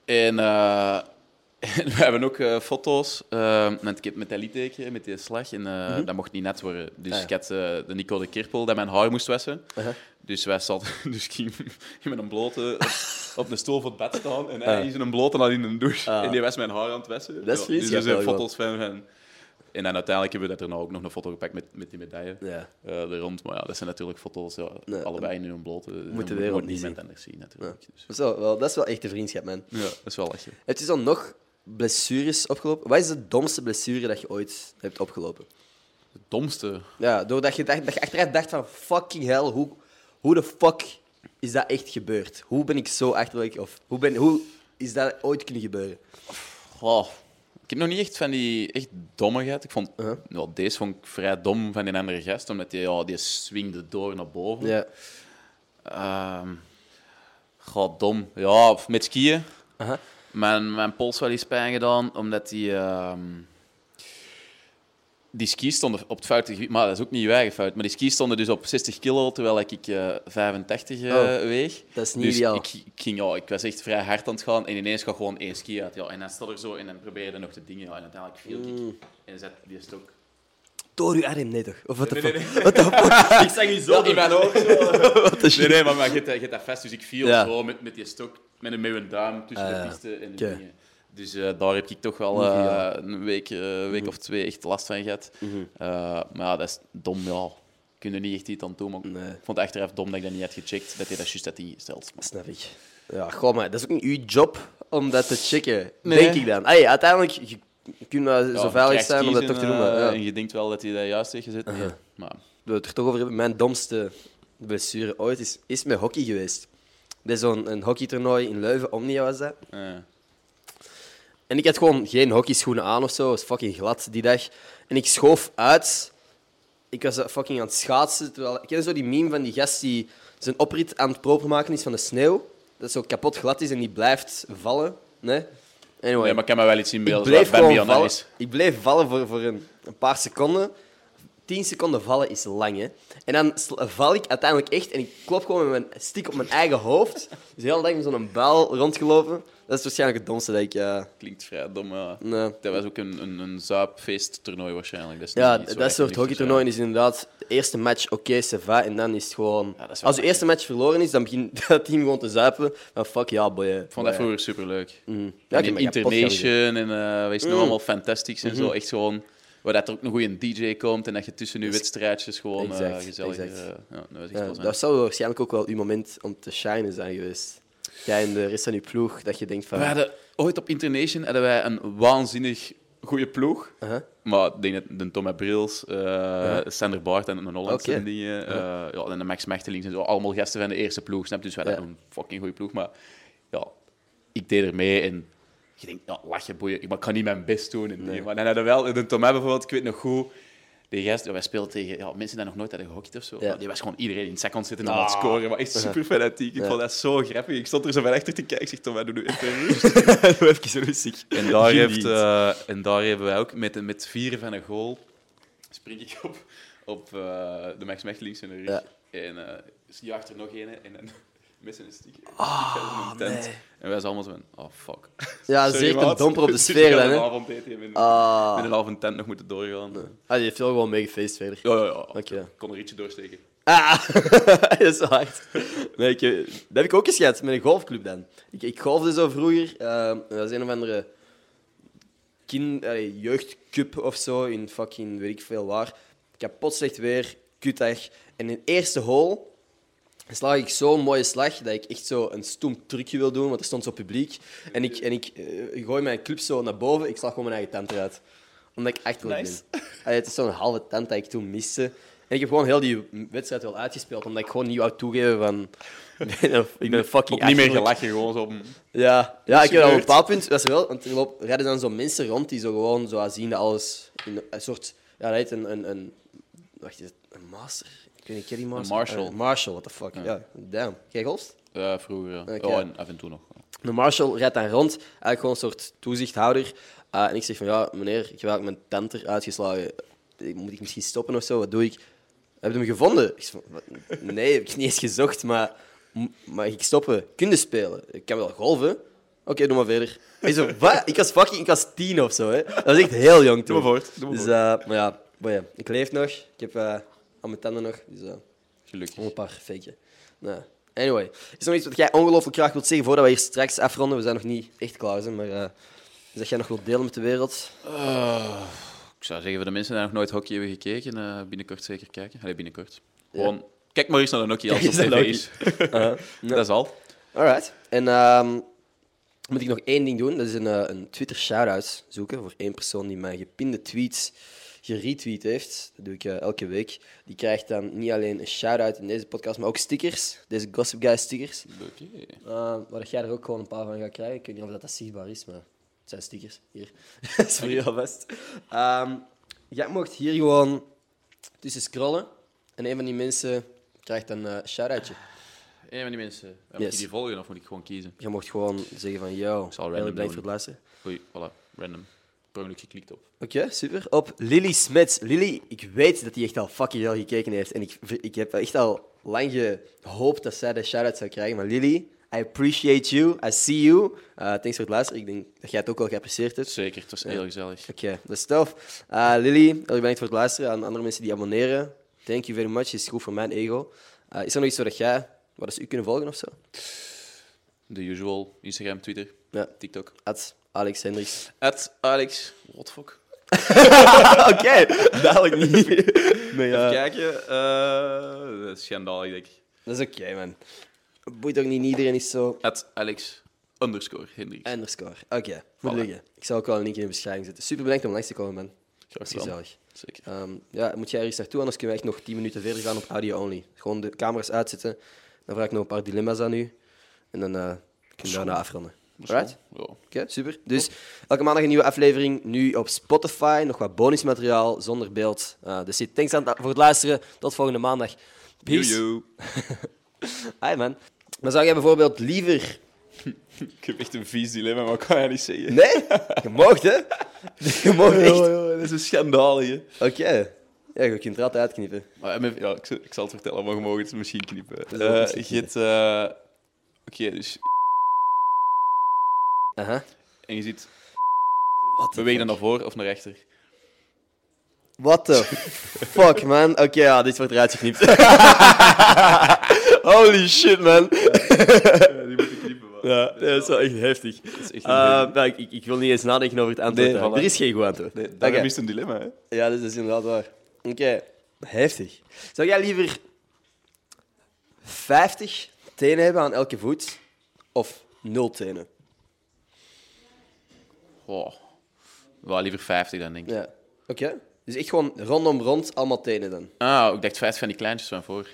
En, eh, (laughs) en we hebben ook eh, foto's met, met dat litteken, met die slag. En eh, dat mocht niet net worden. Dus Ah, ja. ik had de Nico de Kirpel dat mijn haar moest wassen. Dus wij zaten, (laughs) dus ik ging (laughs) met een blote op, op een stoel voor het bed staan. En hij Ah. is in een blote al in een douche. Ah. En die was mijn haar aan het wassen. Dat is Ja, Dus er zijn foto's van. En dan uiteindelijk hebben we dat erna ook nog een foto gepakt met, met die medaille. Ja. eh, er rond. Maar ja, dat zijn natuurlijk foto's, ja, Nee, allebei in hun blote. Moet de Dat wereld moet niet zien. anders zien, natuurlijk. Dus, Dat is wel, dat is wel echte vriendschap, man. ja, dat is wel lachen. Heb je zo nog blessures opgelopen? Wat is de domste blessure dat je ooit hebt opgelopen? Het domste. Ja, doordat je, dacht, dat je achteraf dacht van fucking hell, hoe, hoe de fuck is dat echt gebeurd? Hoe ben ik zo achterlijk? Of hoe, ben, hoe is dat ooit kunnen gebeuren? Oh, heb nog niet echt van die echt domme gehad. Ik vond, Uh-huh. ja, deze vond ik vrij dom van die andere gast, omdat die, ja, die swingde door naar boven. Ja. Ehm, dom. Ja, met skiën. Aha. Mijn, mijn pols wel eens pijn gedaan, omdat die... die skis stonden op het foute gebied, maar dat is ook niet eigen fout. Maar die skis stonden dus op 60 kilo, terwijl ik eh 85 eh, Oh, weeg. dat is niet dus ideaal. Ik, ik, ging, ja, ik was echt vrij hard aan het gaan en ineens gaat gewoon één ski uit. Ja, en dan staat er zo en dan probeerde nog te dingen. Ja, en uiteindelijk viel ik Mm. en zet die stok. Door uw arm, nee toch? Of wat de Nee, fuck? nee, What the fuck? (laughs) ik zag je zo Ja, in mijn oog zo. (laughs) De Nee, nee, maar, maar je hebt dat- je vast. Dus ik viel Ja. zo met, met die stok, met een, met een duim tussen Ah, de ja. piste en de dingen. Dus eh, daar heb ik toch wel eh, een week, eh, week of twee echt last van gehad. Mhm. Maar ja, dat is dom, ja. Kun je niet echt iets aan doen. Maar Nee. Ik vond het achteraf dom dat ik dat niet had gecheckt, dat hij dat juist had ingesteld. Snap ik. Ja, goh, maar dat is ook niet uw job om dat te checken. Nee. Denk ik dan. Ay, uiteindelijk, je, je kunt Ja, zo je veilig zijn om dat toch te doen. maar ja. En je denkt wel dat hij dat juist heeft gezet. Nee. Uh-huh. Maar we het er toch over hebben, mijn domste blessure ooit is, is met hockey geweest. Dat is zo'n hockeytoernooi in Leuven, Omnia was dat. En ik had gewoon geen hockeyschoenen aan of zo, het was fucking glad die dag. En ik schoof uit. Ik was fucking aan het schaatsen. Terwijl, ik ken zo die meme van die gast die zijn oprit aan het proper maken is van de sneeuw. Dat zo kapot glad is en die blijft vallen. Nee? Anyway. Nee, maar ik kan me wel iets ik inbeelden. bleef gewoon on vallen. Ik bleef vallen voor, voor een, een paar seconden. 10 seconden vallen is lang, hè. En dan val ik uiteindelijk echt en ik klop gewoon met mijn stick op mijn eigen hoofd. Dus de hele dag met zo'n bal rondgelopen. Dat is waarschijnlijk het domste dat ik... eh, Klinkt vrij dom, ja. nee. Dat was ook een, een, een zuipfeesttoernooi waarschijnlijk. Dat is Ja, dat soort niet hockeytoernooi is inderdaad de eerste match oké, ça va, en dan is het gewoon... Ja, is als je eerste match verloren is, dan begint (laughs) dat team gewoon te zuipen. Dan fuck ja, boy. Ik vond dat vroeger superleuk. Ja, Ja, en Internation en eh wees Mm. allemaal Fantastics en zo. Echt gewoon... Waar dat er ook een goede DJ komt en dat je tussen je wedstrijdjes gewoon eh, gezellig... exact. eh, ja, dat zijn. dat zou waarschijnlijk ook wel uw moment om te shinen zijn geweest. Jij en de rest van je ploeg, dat je denkt van... We hadden ooit op Internation hadden wij een waanzinnig goede ploeg. Uh-huh. Maar ik denk dat de Thomas Brils, eh Sander Baart en een Hollandse die, eh, ja, en de Max Mechtelings en zo, allemaal gasten van de eerste ploeg. Snap? Dus wij Ja. hadden een fucking goede ploeg. Maar ja, ik deed er mee en je denkt, ja, lach je boeien, ik kan niet mijn best doen. En, Nee. Maar dan hadden we wel, de Thomas bijvoorbeeld, ik weet nog goed, die gast, ja, wij speelden tegen ja, mensen die nog nooit hadden gehockeyd of zo. Ja. Die was gewoon iedereen in het second zitten en Ah. aan het scoren. Maar echt super fanatiek. Ik Ja. vond dat zo grappig. Ik stond er zo van achter te kijken. Ik zeg, Thomas, doe nu even rustig. (laughs) Doe even rustig. En daar, heeft, eh, en daar hebben wij ook met, met vieren van een goal. Spring ik op, op eh, de Max Mechtelings in de rug. Ja. En eh jaagt er nog een en dan met zijn stick. Ah, tent. nee. En wij zijn allemaal zo van: oh fuck. Ja, (laughs) Sorry, zeker een domper op de (laughs) sfeer dan, een hè. avond eten met, Ah. een tent nog moeten doorgaan. Ah, die heeft wel gewoon meegefeest verder. Ja, ja, ja. Oké. Ik kon er ietsje doorsteken. Ah, (laughs) dat is zo hard. Nee, ik, eh, dat heb ik ook eens gehad met een golfclub dan. Ik, ik golfde zo vroeger. eh, dat is een of andere kind, allee, jeugdcup of zo in fucking weet ik veel waar. Kapot slecht weer, kutdag. En in eerste hole slag ik zo'n mooie slag dat ik echt zo een stoem trucje wil doen, want er stond zo publiek. En ik, en ik eh, gooi mijn club zo naar boven, ik slag gewoon mijn eigen tand eruit. Omdat ik achterlijk Nice. ben. Allee, het is zo'n halve tand dat ik toen miste. En ik heb gewoon heel die wedstrijd wel uitgespeeld, omdat ik gewoon niet wou toegeven van... (laughs) ik ben fucking Ook niet meer gelachen, gewoon zo. Ja, ja ik heb op een bepaald punt, dat is wel, want er er rijden dan zo mensen rond die zo gewoon zo zien dat alles in een soort, ja, dat heet een, een, een wacht, is het een master? Ik weet niet, ken je die master? marshal. Eh, marshal, what the fuck. Ja, damn. Jij golft? Ja, vroeger. Oké. Oh, en af en toe nog. De marshal rijdt dan rond, eigenlijk gewoon een soort toezichthouder. Eh, en ik zeg van, ja, meneer, ik heb eigenlijk mijn tand eruit geslagen. Moet ik misschien stoppen of zo? Wat doe ik? Heb je hem gevonden? Ik zeg van, "Wat? nee, heb ik niet eens gezocht, maar mag ik stoppen? Kunnen spelen? Ik kan wel golven. Oké, doe maar verder. Ik, zo, (laughs) wat? ik was fucking ik was tien of zo. Hè. Dat was echt heel jong toen. Doe maar voort, doe maar dus, eh, maar ja, boy, ik leef nog. Ik heb eh al mijn tanden nog. Dus, eh, Gelukkig. gewoon een paar fake. Nou, anyway. Is er nog iets wat jij ongelooflijk graag wilt zeggen voordat we hier straks afronden? We zijn nog niet echt klaar, maar eh, is dat jij nog wilt delen met de wereld? Eh, ik zou zeggen, voor de mensen die nog nooit hockey hebben gekeken, eh, binnenkort zeker kijken. Allee, binnenkort. Gewoon, kijk maar eens naar de hockey als (laughs) het tv is. (laughs) Dat is al. Alright. En ehm, moet ik nog één ding doen. Dat is een, eh, een Twitter shout-out zoeken voor één persoon die mijn gepinde tweets geretweet heeft. Dat doe ik eh, elke week. Die krijgt dan niet alleen een shout-out in deze podcast, maar ook stickers. Deze Gossip Guy stickers. Oké. Uh, waar jij er ook gewoon een paar van gaat krijgen. Ik weet niet of dat, dat zichtbaar is, maar het zijn stickers. Hier. (laughs) dat is voor jou alvast. Ehm jij mocht hier gewoon tussen scrollen. En een van die mensen krijgt een eh shout-outje. Een van die mensen. Moet Yes. je die volgen of moet ik gewoon kiezen? Je mocht gewoon zeggen van, yo, zal heel random bedankt voor het luisteren. Oei, voilà. Random. Per ongeluk geklikt op. Oké, super. Op Lily Smets. Lily, ik weet dat hij echt al fucking veel gekeken heeft. En ik, ik heb echt al lang gehoopt dat zij de shout-out zou krijgen. Maar Lily, I appreciate you. I see you. Uh, thanks voor het luisteren. Ik denk dat jij het ook al geapprecieerd hebt. Zeker, het was heel gezellig. Oké, dat is tof. Uh, Lily, heel bedankt voor het luisteren. Aan andere mensen die abonneren. Thank you very much. Is goed voor mijn ego. Uh, is er nog iets waar jij, waar ze u kunnen volgen of zo? The usual. Instagram, Twitter, Ja, TikTok. at Alex Hendricks. At Alex. What the fuck? Oké, dadelijk niet. Nee, Even ja. kijken. eh dat is schandalig, denk ik. Dat is oké, man. Boeit ook niet, iedereen is zo. At Alex underscore Hendricks. Underscore. Oké, moet Voilà. liggen. Ik zal ook wel een link in de beschrijving zetten. Super bedankt om langs te komen, man. Graag gedaan. gezellig. Zeker. Ehm, ja, moet jij er eens naartoe, anders kunnen we echt nog 10 minuten verder gaan op audio only. Gewoon de camera's uitzetten. Dan vraag ik nog een paar dilemma's aan u. En dan eh kunnen we daarna afronden. Alright? Ja. Oké, super. Dus elke maandag een nieuwe aflevering. Nu op Spotify. Nog wat bonusmateriaal zonder beeld. Eh, dus thanks aan voor het luisteren. Tot volgende maandag. Peace. Yo, yo. (laughs) Hi man. Maar zou jij bijvoorbeeld liever... (laughs) Ik heb echt een vies dilemma, maar ik kan je niet zeggen. Nee? Je mag, hè? Je mag (laughs) echt... dat is een schandaal, hè. Oké. Ja, je kunt het eruit uitknippen. Maar, ja, ik, zal- ik zal het vertellen, maar je mag het misschien knippen. Je hebt... eh, Oké, dus... En je ziet... Wat Beweeg dan naar voren of naar rechter. What the (laughs) fuck, man? Oké, ja, dit wordt eruit (laughs) geknipt. Holy shit, man. die moet ik knippen, man. Ja, dat is wel echt heftig. Dat is echt Uh, nou, ik, ik, wil niet eens nadenken over het antwoord. Nee. Er is geen goed antwoord. Nee, is het een dilemma, hè. Ja, dat is inderdaad waar. Oké, heftig. Zou jij liever 50 tenen hebben aan elke voet of 0 tenen? Oh. Wel liever 50 dan, denk ik. Ja. Oké. Dus echt gewoon rondom rond allemaal tenen dan. Ah, ik dacht 50 van die kleintjes van voor.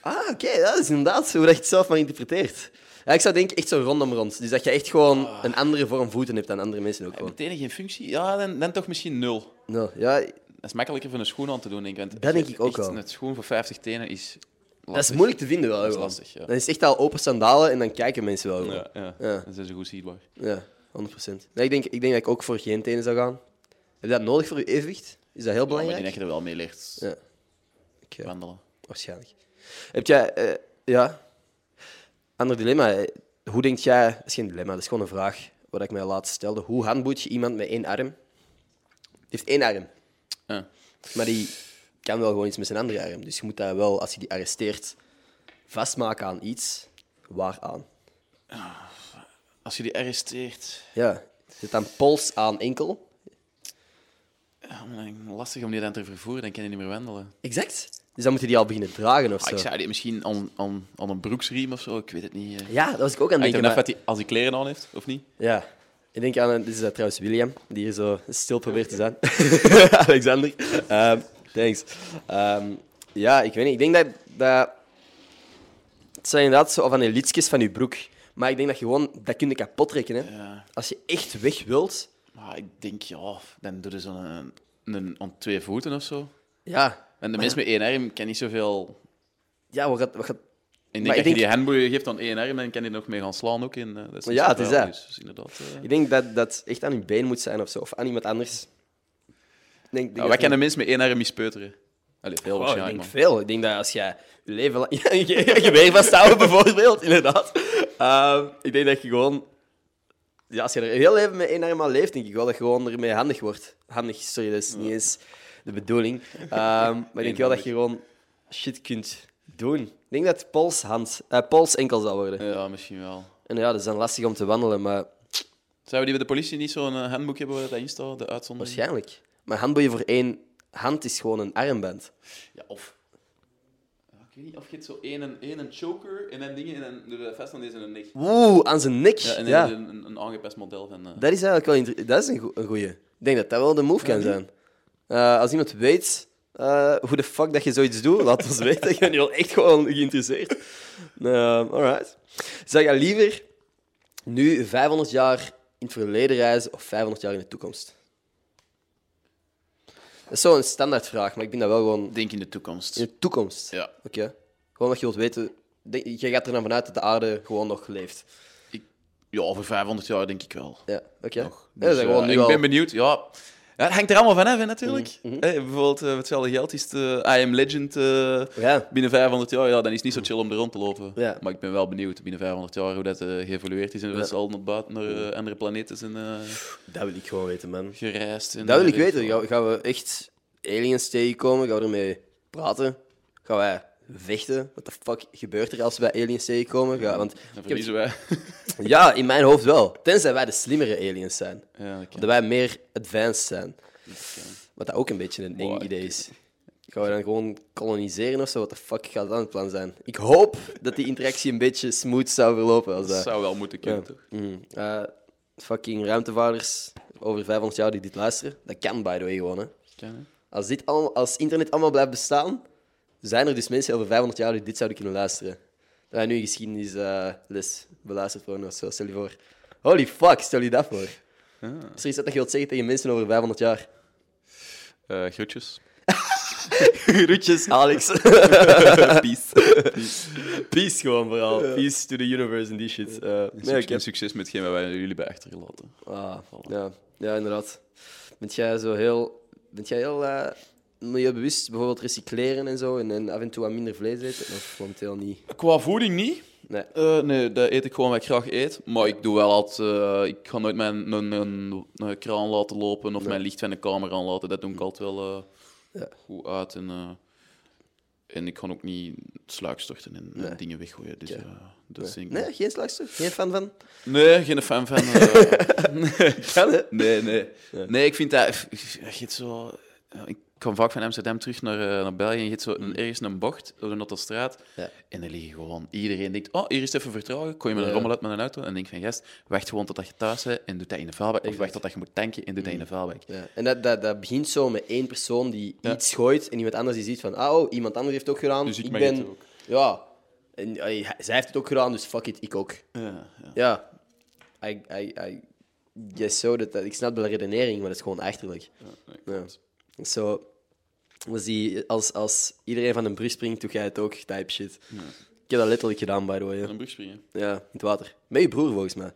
Ah, oké, dat is inderdaad hoe dat je het zelf maar interpreteert. Ja, ik zou denken echt zo rondom rond. Dus dat je echt gewoon een andere vorm voeten hebt dan andere mensen ook gewoon. Meteen geen functie? Ja, dan, dan toch misschien nul. Nou, ja, Dat is makkelijker voor een schoen aan te doen, denk ik. Want Dat denk ik ook wel. Een schoen voor 50 tenen is dat is moeilijk te vinden wel. Dat is lastig, ja. Dan is echt al open sandalen en dan kijken mensen wel. Ja, ja. Ja. dat is zo goed zichtbaar. Ja, 100%. Nee, ik, denk, ik denk dat ik ook voor geen tenen zou gaan. Heb je dat nodig voor je evenwicht? Is dat heel Ja, maar belangrijk? ik denk dat je er wel mee leert Ja, wandelen. waarschijnlijk. Heb jij... eh, ja... Ander dilemma. Hoe denk jij... Dat is geen dilemma, dat is gewoon een vraag wat ik mij laatst stelde. Hoe handboet je iemand met één arm? Die heeft één arm, Ja. maar die kan wel gewoon iets met zijn andere arm. Dus je moet daar wel, als je die arresteert, vastmaken aan iets. Waaraan? Als je die arresteert... Ja. Zit dan pols aan enkel? Ja, maar dan lastig om die dan te vervoeren, dan kan je niet meer wandelen. Exact. Dus dan moet je die al beginnen dragen of Ah, zo. ik zou die misschien aan, aan, aan een broeksriem of zo, ik weet het niet. eh. Ja, dat was ik ook aan het er denken. vanaf maar- hij, als hij kleren aan heeft, of niet? Ja. Ik denk aan... Dit is eh, trouwens William, die hier zo stil probeert te zijn. (laughs) Alexander. Ehm, thanks. Ehm, ja, ik weet niet. Ik denk dat... dat het zijn inderdaad zo van die liedjes van je broek. Maar ik denk dat je gewoon... Dat kun je kapot trekken, hè. Ja. Als je echt weg wilt... Maar ik denk, ja, dan doe je zo'n een, een, aan twee voeten of zo. Ja. En de mensen met één arm kan niet zoveel... Ja, wat gaat... Wat gaat... Ik denk Maar dat ik je die handboeien geeft aan één arm, dan kan je nog mee gaan slaan ook. In, eh, dat is Ja, het is dat. Dus, inderdaad... eh. Ik denk dat dat echt aan je been moet zijn of zo. Of aan iemand anders. Denk, denk dat wij kennen mensen met één arm mispeuteren. Allee, heel ik denk man. veel. Ik denk dat als jij je leven lang... (laughs) Je, weer vasthouden, bijvoorbeeld, inderdaad. Ehm, ik denk dat je gewoon... Ja, als je er heel leven met één arm aan leeft, denk ik wel dat je gewoon ermee handig wordt. Handig, sorry, dat is niet eens de bedoeling. Ehm, maar ik denk wel dat je gewoon shit kunt doen. Ik denk dat pols, hand, eh, pols enkel zal worden. Ja, misschien wel. En ja, dat is dan lastig om te wandelen, maar Zouden die bij de politie niet zo'n eh, handboek hebben waar dat in staat, de uitzondering? waarschijnlijk. Maar handboeien voor één hand is gewoon een armband. Ja, of... Ik weet niet, of je hebt zo één, een, een choker en dan dingen en je dat vast aan deze een nek. Oeh, aan zijn nek. Ja, en Ja. een, een, een aangepast model van... eh, Dat is eigenlijk wel inter- dat is een, een goeie. Ik denk dat dat wel de move kan zijn. Eh, als iemand weet eh, hoe de fuck dat je zoiets doet, laat ons (laughs) weten. Ik ben nu wel echt gewoon geïnteresseerd. Alright. Zou jij liever nu 500 jaar in het verleden reizen of 500 jaar in de toekomst? Dat is zo'n standaardvraag, maar ik vind dat wel gewoon Denk in de toekomst. in de toekomst. Ja. Oké. Gewoon dat je wilt weten. Denk, je gaat er dan vanuit dat de aarde gewoon nog leeft. Ik, ja, over 500 jaar denk ik wel. Ja, oké. Ja, is Dus, gewoon eh, ik al... ben benieuwd. Ja, ja, het hangt er allemaal van af, hè, natuurlijk. Mhm, Hè, bijvoorbeeld, eh, hetzelfde geld is de I Am Legend eh, Ja. binnen 500 jaar. Ja, dan is het niet zo chill om er rond te lopen. Ja. Maar ik ben wel benieuwd binnen 500 jaar hoe dat eh, geëvolueerd is. En we al naar buiten naar eh, andere planeten zijn eh, Dat wil ik gewoon weten, man. gereisd. En, Dat wil eh, ik weten. Gaan, gaan we echt aliens tegenkomen? Gaan we ermee praten? Gaan wij vechten? Wat de fuck gebeurt er als wij aliens tegenkomen? Ga, want Dan ik heb- verliezen wij. (laughs) ja, in mijn hoofd wel. Tenzij wij de slimmere aliens zijn. ja, dat wij meer advanced zijn. Dat. Wat dat ook een beetje een eng Wow, idee is. Gaan we dan gewoon koloniseren of zo? Wat de fuck gaat dan het plan zijn? Ik hoop dat die interactie een beetje smooth zou verlopen. Als Dat dat... zou wel moeten kunnen, Ja. toch? Mm. Eh, fucking ruimtevaarders over 500 jaar die dit luisteren. Dat kan, by the way, gewoon. Hè. Kan, hè? Als, dit als internet allemaal blijft bestaan, zijn er dus mensen over 500 jaar die dit zouden kunnen luisteren. Dat wij nu een geschiedenisles beluisterd worden of zo. Stel je voor. Holy fuck, stel je dat voor. Ah. Is er iets dat je wilt zeggen tegen mensen over 500 jaar? Eh, groetjes. (laughs) Groetjes, Alex. (laughs) Peace. Peace gewoon vooral. Peace to the universe en die shit. Eh, nee, ik Succes, heb... succes met hetgeen wat wij jullie hebben achtergelaten. Ah, ja. ja, inderdaad. Bent jij zo heel... Bent jij heel eh, milieubewust? Bijvoorbeeld recycleren en zo? En, en af en toe wat minder vlees eten? Of momenteel niet? Qua voeding niet. Nee. Eh, nee, dat eet ik gewoon wat ik graag eet. Maar ik doe wel altijd... eh, ik ga nooit mijn een, een, een kraan laten lopen of mijn licht van de kamer aanlaten. Dat doe ik altijd wel eh, Ja. goed uit. En, en ik ga ook niet sluik storten en, Nee. dingen weggooien. Dus, ik- Nee, geen slagstof? Geen fan van? Nee, geen fan van. nee. (laughs) Kan? (laughs) Nee, nee. Nee, ik vind dat... Je zo... Ik kom vaak van Amsterdam terug naar, eh, naar België en je hebt zo een, ergens een bocht op een autostraat Ja. en dan liggen gewoon... Iedereen denkt, oh, hier is het even vertragen. Kom je met een rommel uit met een auto en denk van, gast, wacht gewoon totdat je thuis bent en doe dat in de vuilbak. Of wacht totdat je moet tanken en doe dat in de vuilbak. Ja. En dat, dat, dat begint zo met één persoon die Ja. iets gooit en iemand anders die ziet van, ah, oh, iemand anders heeft ook gedaan. Dus ik ben... het ook. Ja. En allee, zij heeft het ook gedaan, dus fuck it, ik ook. Ja, ja. Ja. I, I, so. Dat, ik snap de redenering, maar dat is gewoon achterlijk. nee, Ja. klopt. Zo, als, die, als, als iedereen van een brug springt, doe jij het ook, type shit. Ik heb dat letterlijk gedaan, by the way. Ja, een brug springen. ja in het water. Met je broer, volgens mij.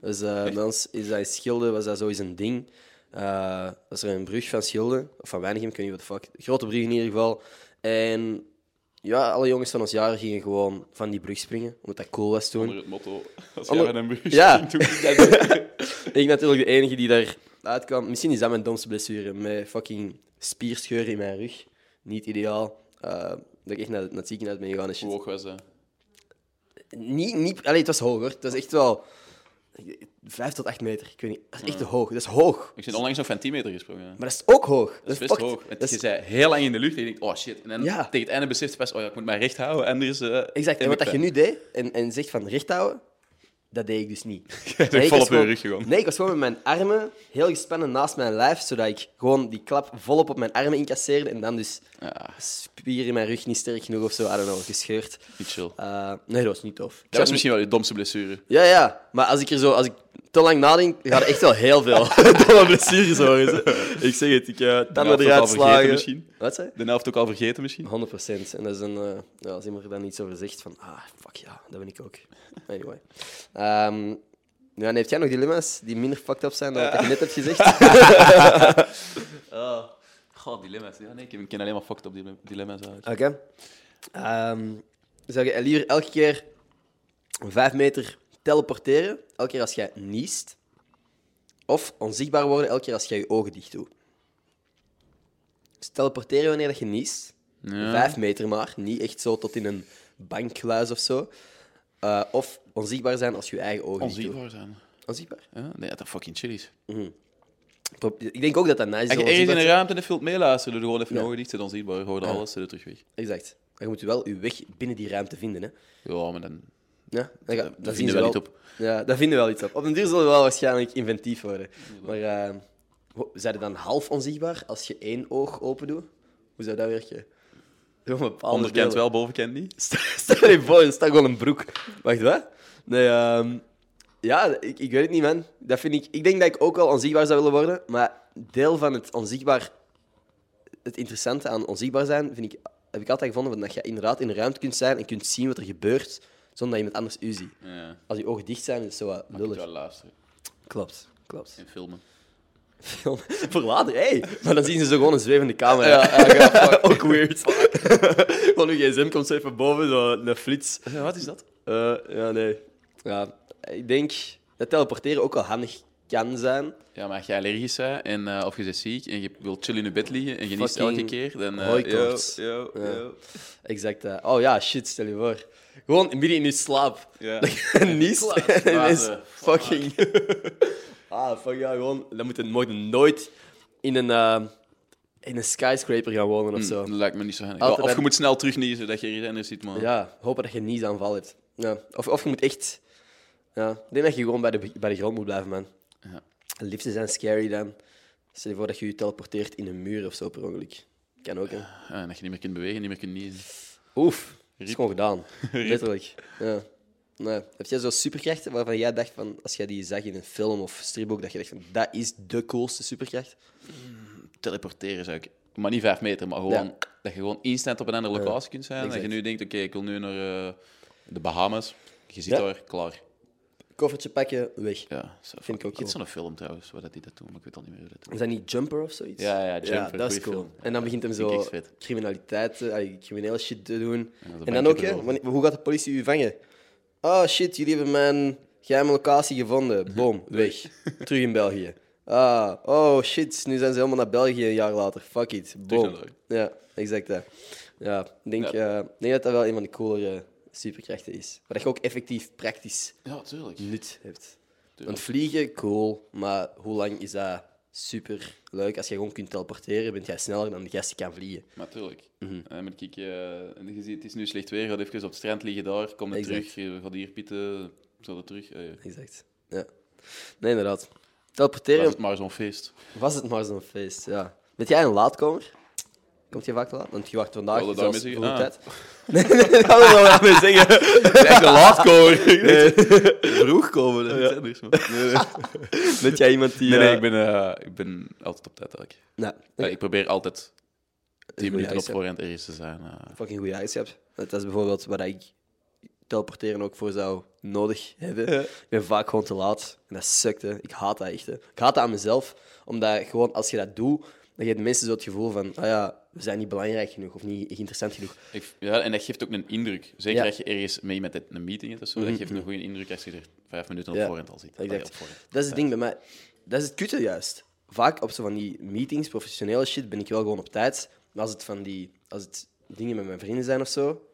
Dus eh, bij ons is dat in Schilde, was dat zo eens een ding. Eh was er een brug van Schilde, of van Weinigem, ik weet niet wat de fuck. Grote brug in ieder geval. En ja, alle jongens van ons jaar gingen gewoon van die brug springen, omdat dat cool was toen. Onder het motto, als jij een brug Ja. springt, doe ik dat. (laughs) ik natuurlijk de enige die daar uitkwam. Misschien is dat mijn domste blessure. Met fucking spierscheuren in mijn rug. Niet ideaal. Eh, dat ik echt naar, naar het ziekenhuis ben gegaan. Hoe hoog was dat? Niet, niet, allee, het was hoger. Het was echt wel... Vijf tot acht meter. Ik weet niet. Dat is echt te hoog. Dat is hoog. Ik ben onlangs nog van 10 meter gesprongen. Maar dat is ook hoog. Dat is best fucked. hoog. Want Dat je is- zei heel lang in de lucht en je denkt, oh shit. En dan Ja. tegen het einde beseft je pas, oh ja, ik moet mij recht houden. Eh, Exact. En heb wat ik dat je nu deed, en, en zegt van recht houden, dat deed ik dus niet. (laughs) bent Nee, ik vol op je gewoon- rug gegaan. Nee, ik was gewoon met mijn armen heel gespannen naast mijn lijf, zodat ik gewoon die klap volop op mijn armen incasseerde en dan dus Ja, spier in mijn rug niet sterk genoeg of zo, I don't know, gescheurd. niet chill. Eh, nee, dat was niet tof. Dat was misschien wel je domste blessure. Ja, ja, maar als ik er zo, als ik te lang nadenk, gaat er echt wel heel veel domme blessures horen. hè. Ik zeg het, ik uh, helft tanden ook al eruit vergeten slagen. misschien. Wat zei je? De helft ook al vergeten misschien. 100 procent. En dat is een, eh, ja, als iemand er dan iets over zegt, van, ah, fuck ja, dat ben ik ook. Anyway. Ehm, ja, en heeft jij nog dilemma's die minder fucked up zijn dan wat je net hebt gezegd? (laughs) Oh, God, dilemma's. Ja, nee, ik ken alleen maar fucked up dile- dilemma's uit. Oké. Ehm, zou je liever elke keer vijf meter teleporteren, elke keer als jij niest, of onzichtbaar worden elke keer als jij je ogen dicht doet? Dus teleporteren wanneer dat je niest, Ja. vijf meter maar, niet echt zo tot in een bankgluis of zo. Eh, of onzichtbaar zijn als je je eigen ogen dicht doet. Onzichtbaar zijn. Onzichtbaar? Ja, nee, dat is fucking chill is. Pro- Ik denk ook dat dat nice is. Als je ergens in onzichtbaar een te- ruimte en even wilt meeluisteren, doe gewoon even Ja. je ogen dicht, zet onzichtbaar, hoor je Ja. alles, terug weg. Exact. Maar je moet wel je weg binnen die ruimte vinden. Hè? Ja, maar dan... Ja, zien vinden we wel iets op. Ja, daar vinden we wel iets op. Op den duur zullen we wel waarschijnlijk inventief worden. Maar uh, zijn er dan half onzichtbaar als je één oog open doet? Hoe zou dat werken? Onderkant beelden. wel, bovenkant niet. (laughs) Stel je voor, er staat gewoon een broek. Wacht, wat? Nee, ehm, ja, ik, ik weet het niet, man. Dat vind ik, ik denk dat ik ook wel onzichtbaar zou willen worden, maar deel van het onzichtbaar... Het interessante aan onzichtbaar zijn, vind ik, heb ik altijd gevonden, dat je inderdaad in de ruimte kunt zijn en kunt zien wat er gebeurt, zonder dat iemand anders u ziet. Ja, Als je ogen dicht zijn, is het zo wat je kunt lullig. wel luisteren Klopt, klopt. en filmen. Film. (laughs) Voor later, hé. Maar dan zien ze zo gewoon een zwevende camera. (laughs) (laughs) Ook weird. Gewoon uw gsm komt zo even boven, zo een flits. Ja, wat is dat? Eh, ja, nee. Ja, ik denk dat teleporteren ook wel handig kan zijn. Ja, maar als je allergisch bent en, eh, of je bent ziek en je wilt chill in je bed liggen en je niest elke keer, dan... eh, hooikoorts. yo, Ja. Exact. eh. Oh ja, shit, stel je voor. Gewoon midden in je slaap. Ja. Dat je niest (laughs) en ineens fucking... (laughs) ah, fuck ja, gewoon. Dan moet je nooit, nooit in een, eh, in een skyscraper gaan wonen of zo. Dat lijkt me niet zo handig. Altijd of je moet snel terugniezen, dat je anders ziet, man. Ja, hopen dat je niet aanval hebt. Ja. Of, of je moet echt... Ja, ik denk dat je gewoon bij de, bij de grond moet blijven, man. Ja. Liften zijn scary dan. Stel je voor dat je je teleporteert in een muur of zo per ongeluk. Kan ook, hè. Ja, en dat je niet meer kunt bewegen, niet meer kunt niezen. Oef, dat is gewoon gedaan. (laughs) Letterlijk. Ja. Nee. Heb jij zo superkrachten waarvan jij dacht van, als jij die zag in een film of stripboek, dat je dacht van, dat is de coolste superkracht? Teleporteren zou ik maar niet vijf meter, maar gewoon Ja. dat je gewoon instant op een andere locatie kunt zijn. Dat exact. je nu denkt, oké, ik wil nu naar eh, de Bahamas. Je zit Ja. daar, klaar. Koffertje pakken, weg. Ja, zo, Vind ik ook cool. zo'n film trouwens, waar dat die dat doen, maar ik weet al niet meer hoe dat Is dat niet Jumper of zoiets? Ja, ja, Jumper, dat is cool. film. En dan begint hem zo criminaliteit, eh, allee, criminele shit te doen. En dan ook, hè, wanneer- hoe gaat de politie u vangen? Oh shit, jullie hebben mijn geheime locatie gevonden. Boom, (laughs) weg. Terug in België. Ah, oh shit, nu zijn ze helemaal naar België een jaar later. Fuck it. Boom. Ja, exact dat. Ja, ik denk, Ja. eh, ik denk dat dat wel een van de coolere superkrachten is. Waar je ook effectief praktisch Ja, tuurlijk. nut hebt. Tuurlijk. Want vliegen, cool, maar hoe lang is dat super leuk? Als je gewoon kunt teleporteren, ben jij sneller dan de gast die kan vliegen. Natuurlijk. Mhm. En met kijk, eh, en je ziet, het is nu slecht weer, gaat even op het strand liggen daar, kom er terug, je gaat hier pitten, zo er terug. Eh, Exact. Ja. Nee, inderdaad. was Teleporteren het maar zo'n feest. was het maar zo'n feest, ja. Weet jij een laatkomer? Komt je vaak te laat? Want je wacht vandaag voor de tijd. (laughs) Nee, nee, nee, dat wil ik wel daarmee zeggen. Echt een laatkomer. Vroeg komen, dat is anders, man. Weet (laughs) jij iemand die... Nee, nee, eh, ik ben, eh, ik ben altijd op tijd eigenlijk. Nou, Ja, ik probeer altijd 10 minuten op voorhand ergens te zijn. eh. fucking goede eigenschap. Dat is bijvoorbeeld wat ik teleporteren ook voor zou nodig hebben. Ik ben vaak gewoon te laat. En dat sukt, hè. Ik haat dat echt. Hè. Ik haat dat aan mezelf, omdat gewoon als je dat doet, dan geeft de mensen zo het gevoel van, ah ja, we zijn niet belangrijk genoeg of niet interessant genoeg. Ik, ja, en dat geeft ook een indruk. Zeker Ja. als je ergens mee met een meeting hebt of zo, dat geeft een goede indruk als je er vijf minuten op Ja, voorhand al zit. exact. Allee. Dat is het ding bij mij. Dat is het kutte juist. Vaak op zo van die meetings, professionele shit, ben ik wel gewoon op tijd. Maar als het van die, als het dingen met mijn vrienden zijn of zo,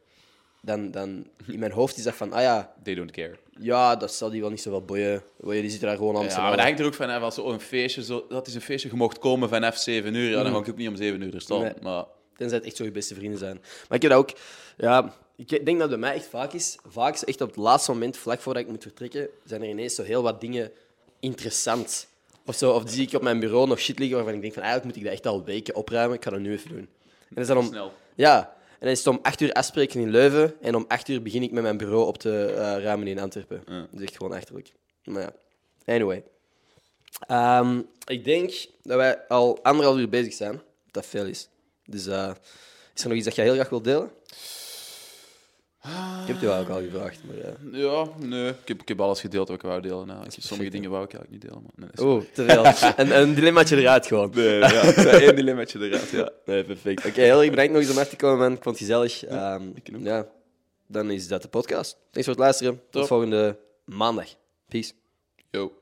dan, dan in mijn hoofd is dat van, ah ja, They don't care. ja, dat zal die wel niet zo wel boeien. Die zitten daar gewoon aan Ja, maar dat hangt er ook vanaf. Als zo een feestje, zo, dat is een feestje, je mocht komen vanaf 7 uur, ja, dan ga ik ook niet om 7 uur er staan. Nee. Maar Tenzij het echt zo je beste vrienden zijn. Maar ik heb dat ook... Ja, ik denk dat het bij mij echt vaak is. Vaak is echt op het laatste moment, vlak voordat ik moet vertrekken, zijn er ineens zo heel wat dingen interessant. Of, zo, of zie ik op mijn bureau nog shit liggen waarvan ik denk van eigenlijk moet ik dat echt al weken opruimen. Ik ga dat nu even doen. En dan is dat om, snel. Ja, dan is het om 8 uur afspreken in Leuven. En om 8 uur begin ik met mijn bureau op te eh, ruimen in Antwerpen. Ja. Dat is echt gewoon achterlijk. Maar ja, anyway. Ehm, ik denk dat wij al anderhalf uur bezig zijn. Dat veel is. Dus eh, is er nog iets dat jij heel graag wilt delen? Ik heb het je wel ook al gevraagd. Maar, eh, Ja, nee. Ik heb, ik heb alles gedeeld wat ik wou delen. Nou, ik, sommige dingen wou ik eigenlijk niet delen. Maar nee, Oeh, te veel. (laughs) een, een dilemmaatje eruit gewoon. Nee, ja, (laughs) één dilemmaatje eruit, ja. Nee, perfect. Oké, heel erg bedankt nog eens om af te komen, man. Ik vond het gezellig. Ehm, ik ja, dan is dat de podcast. Thanks voor het luisteren. Tot Top. volgende maandag. Peace. Yo.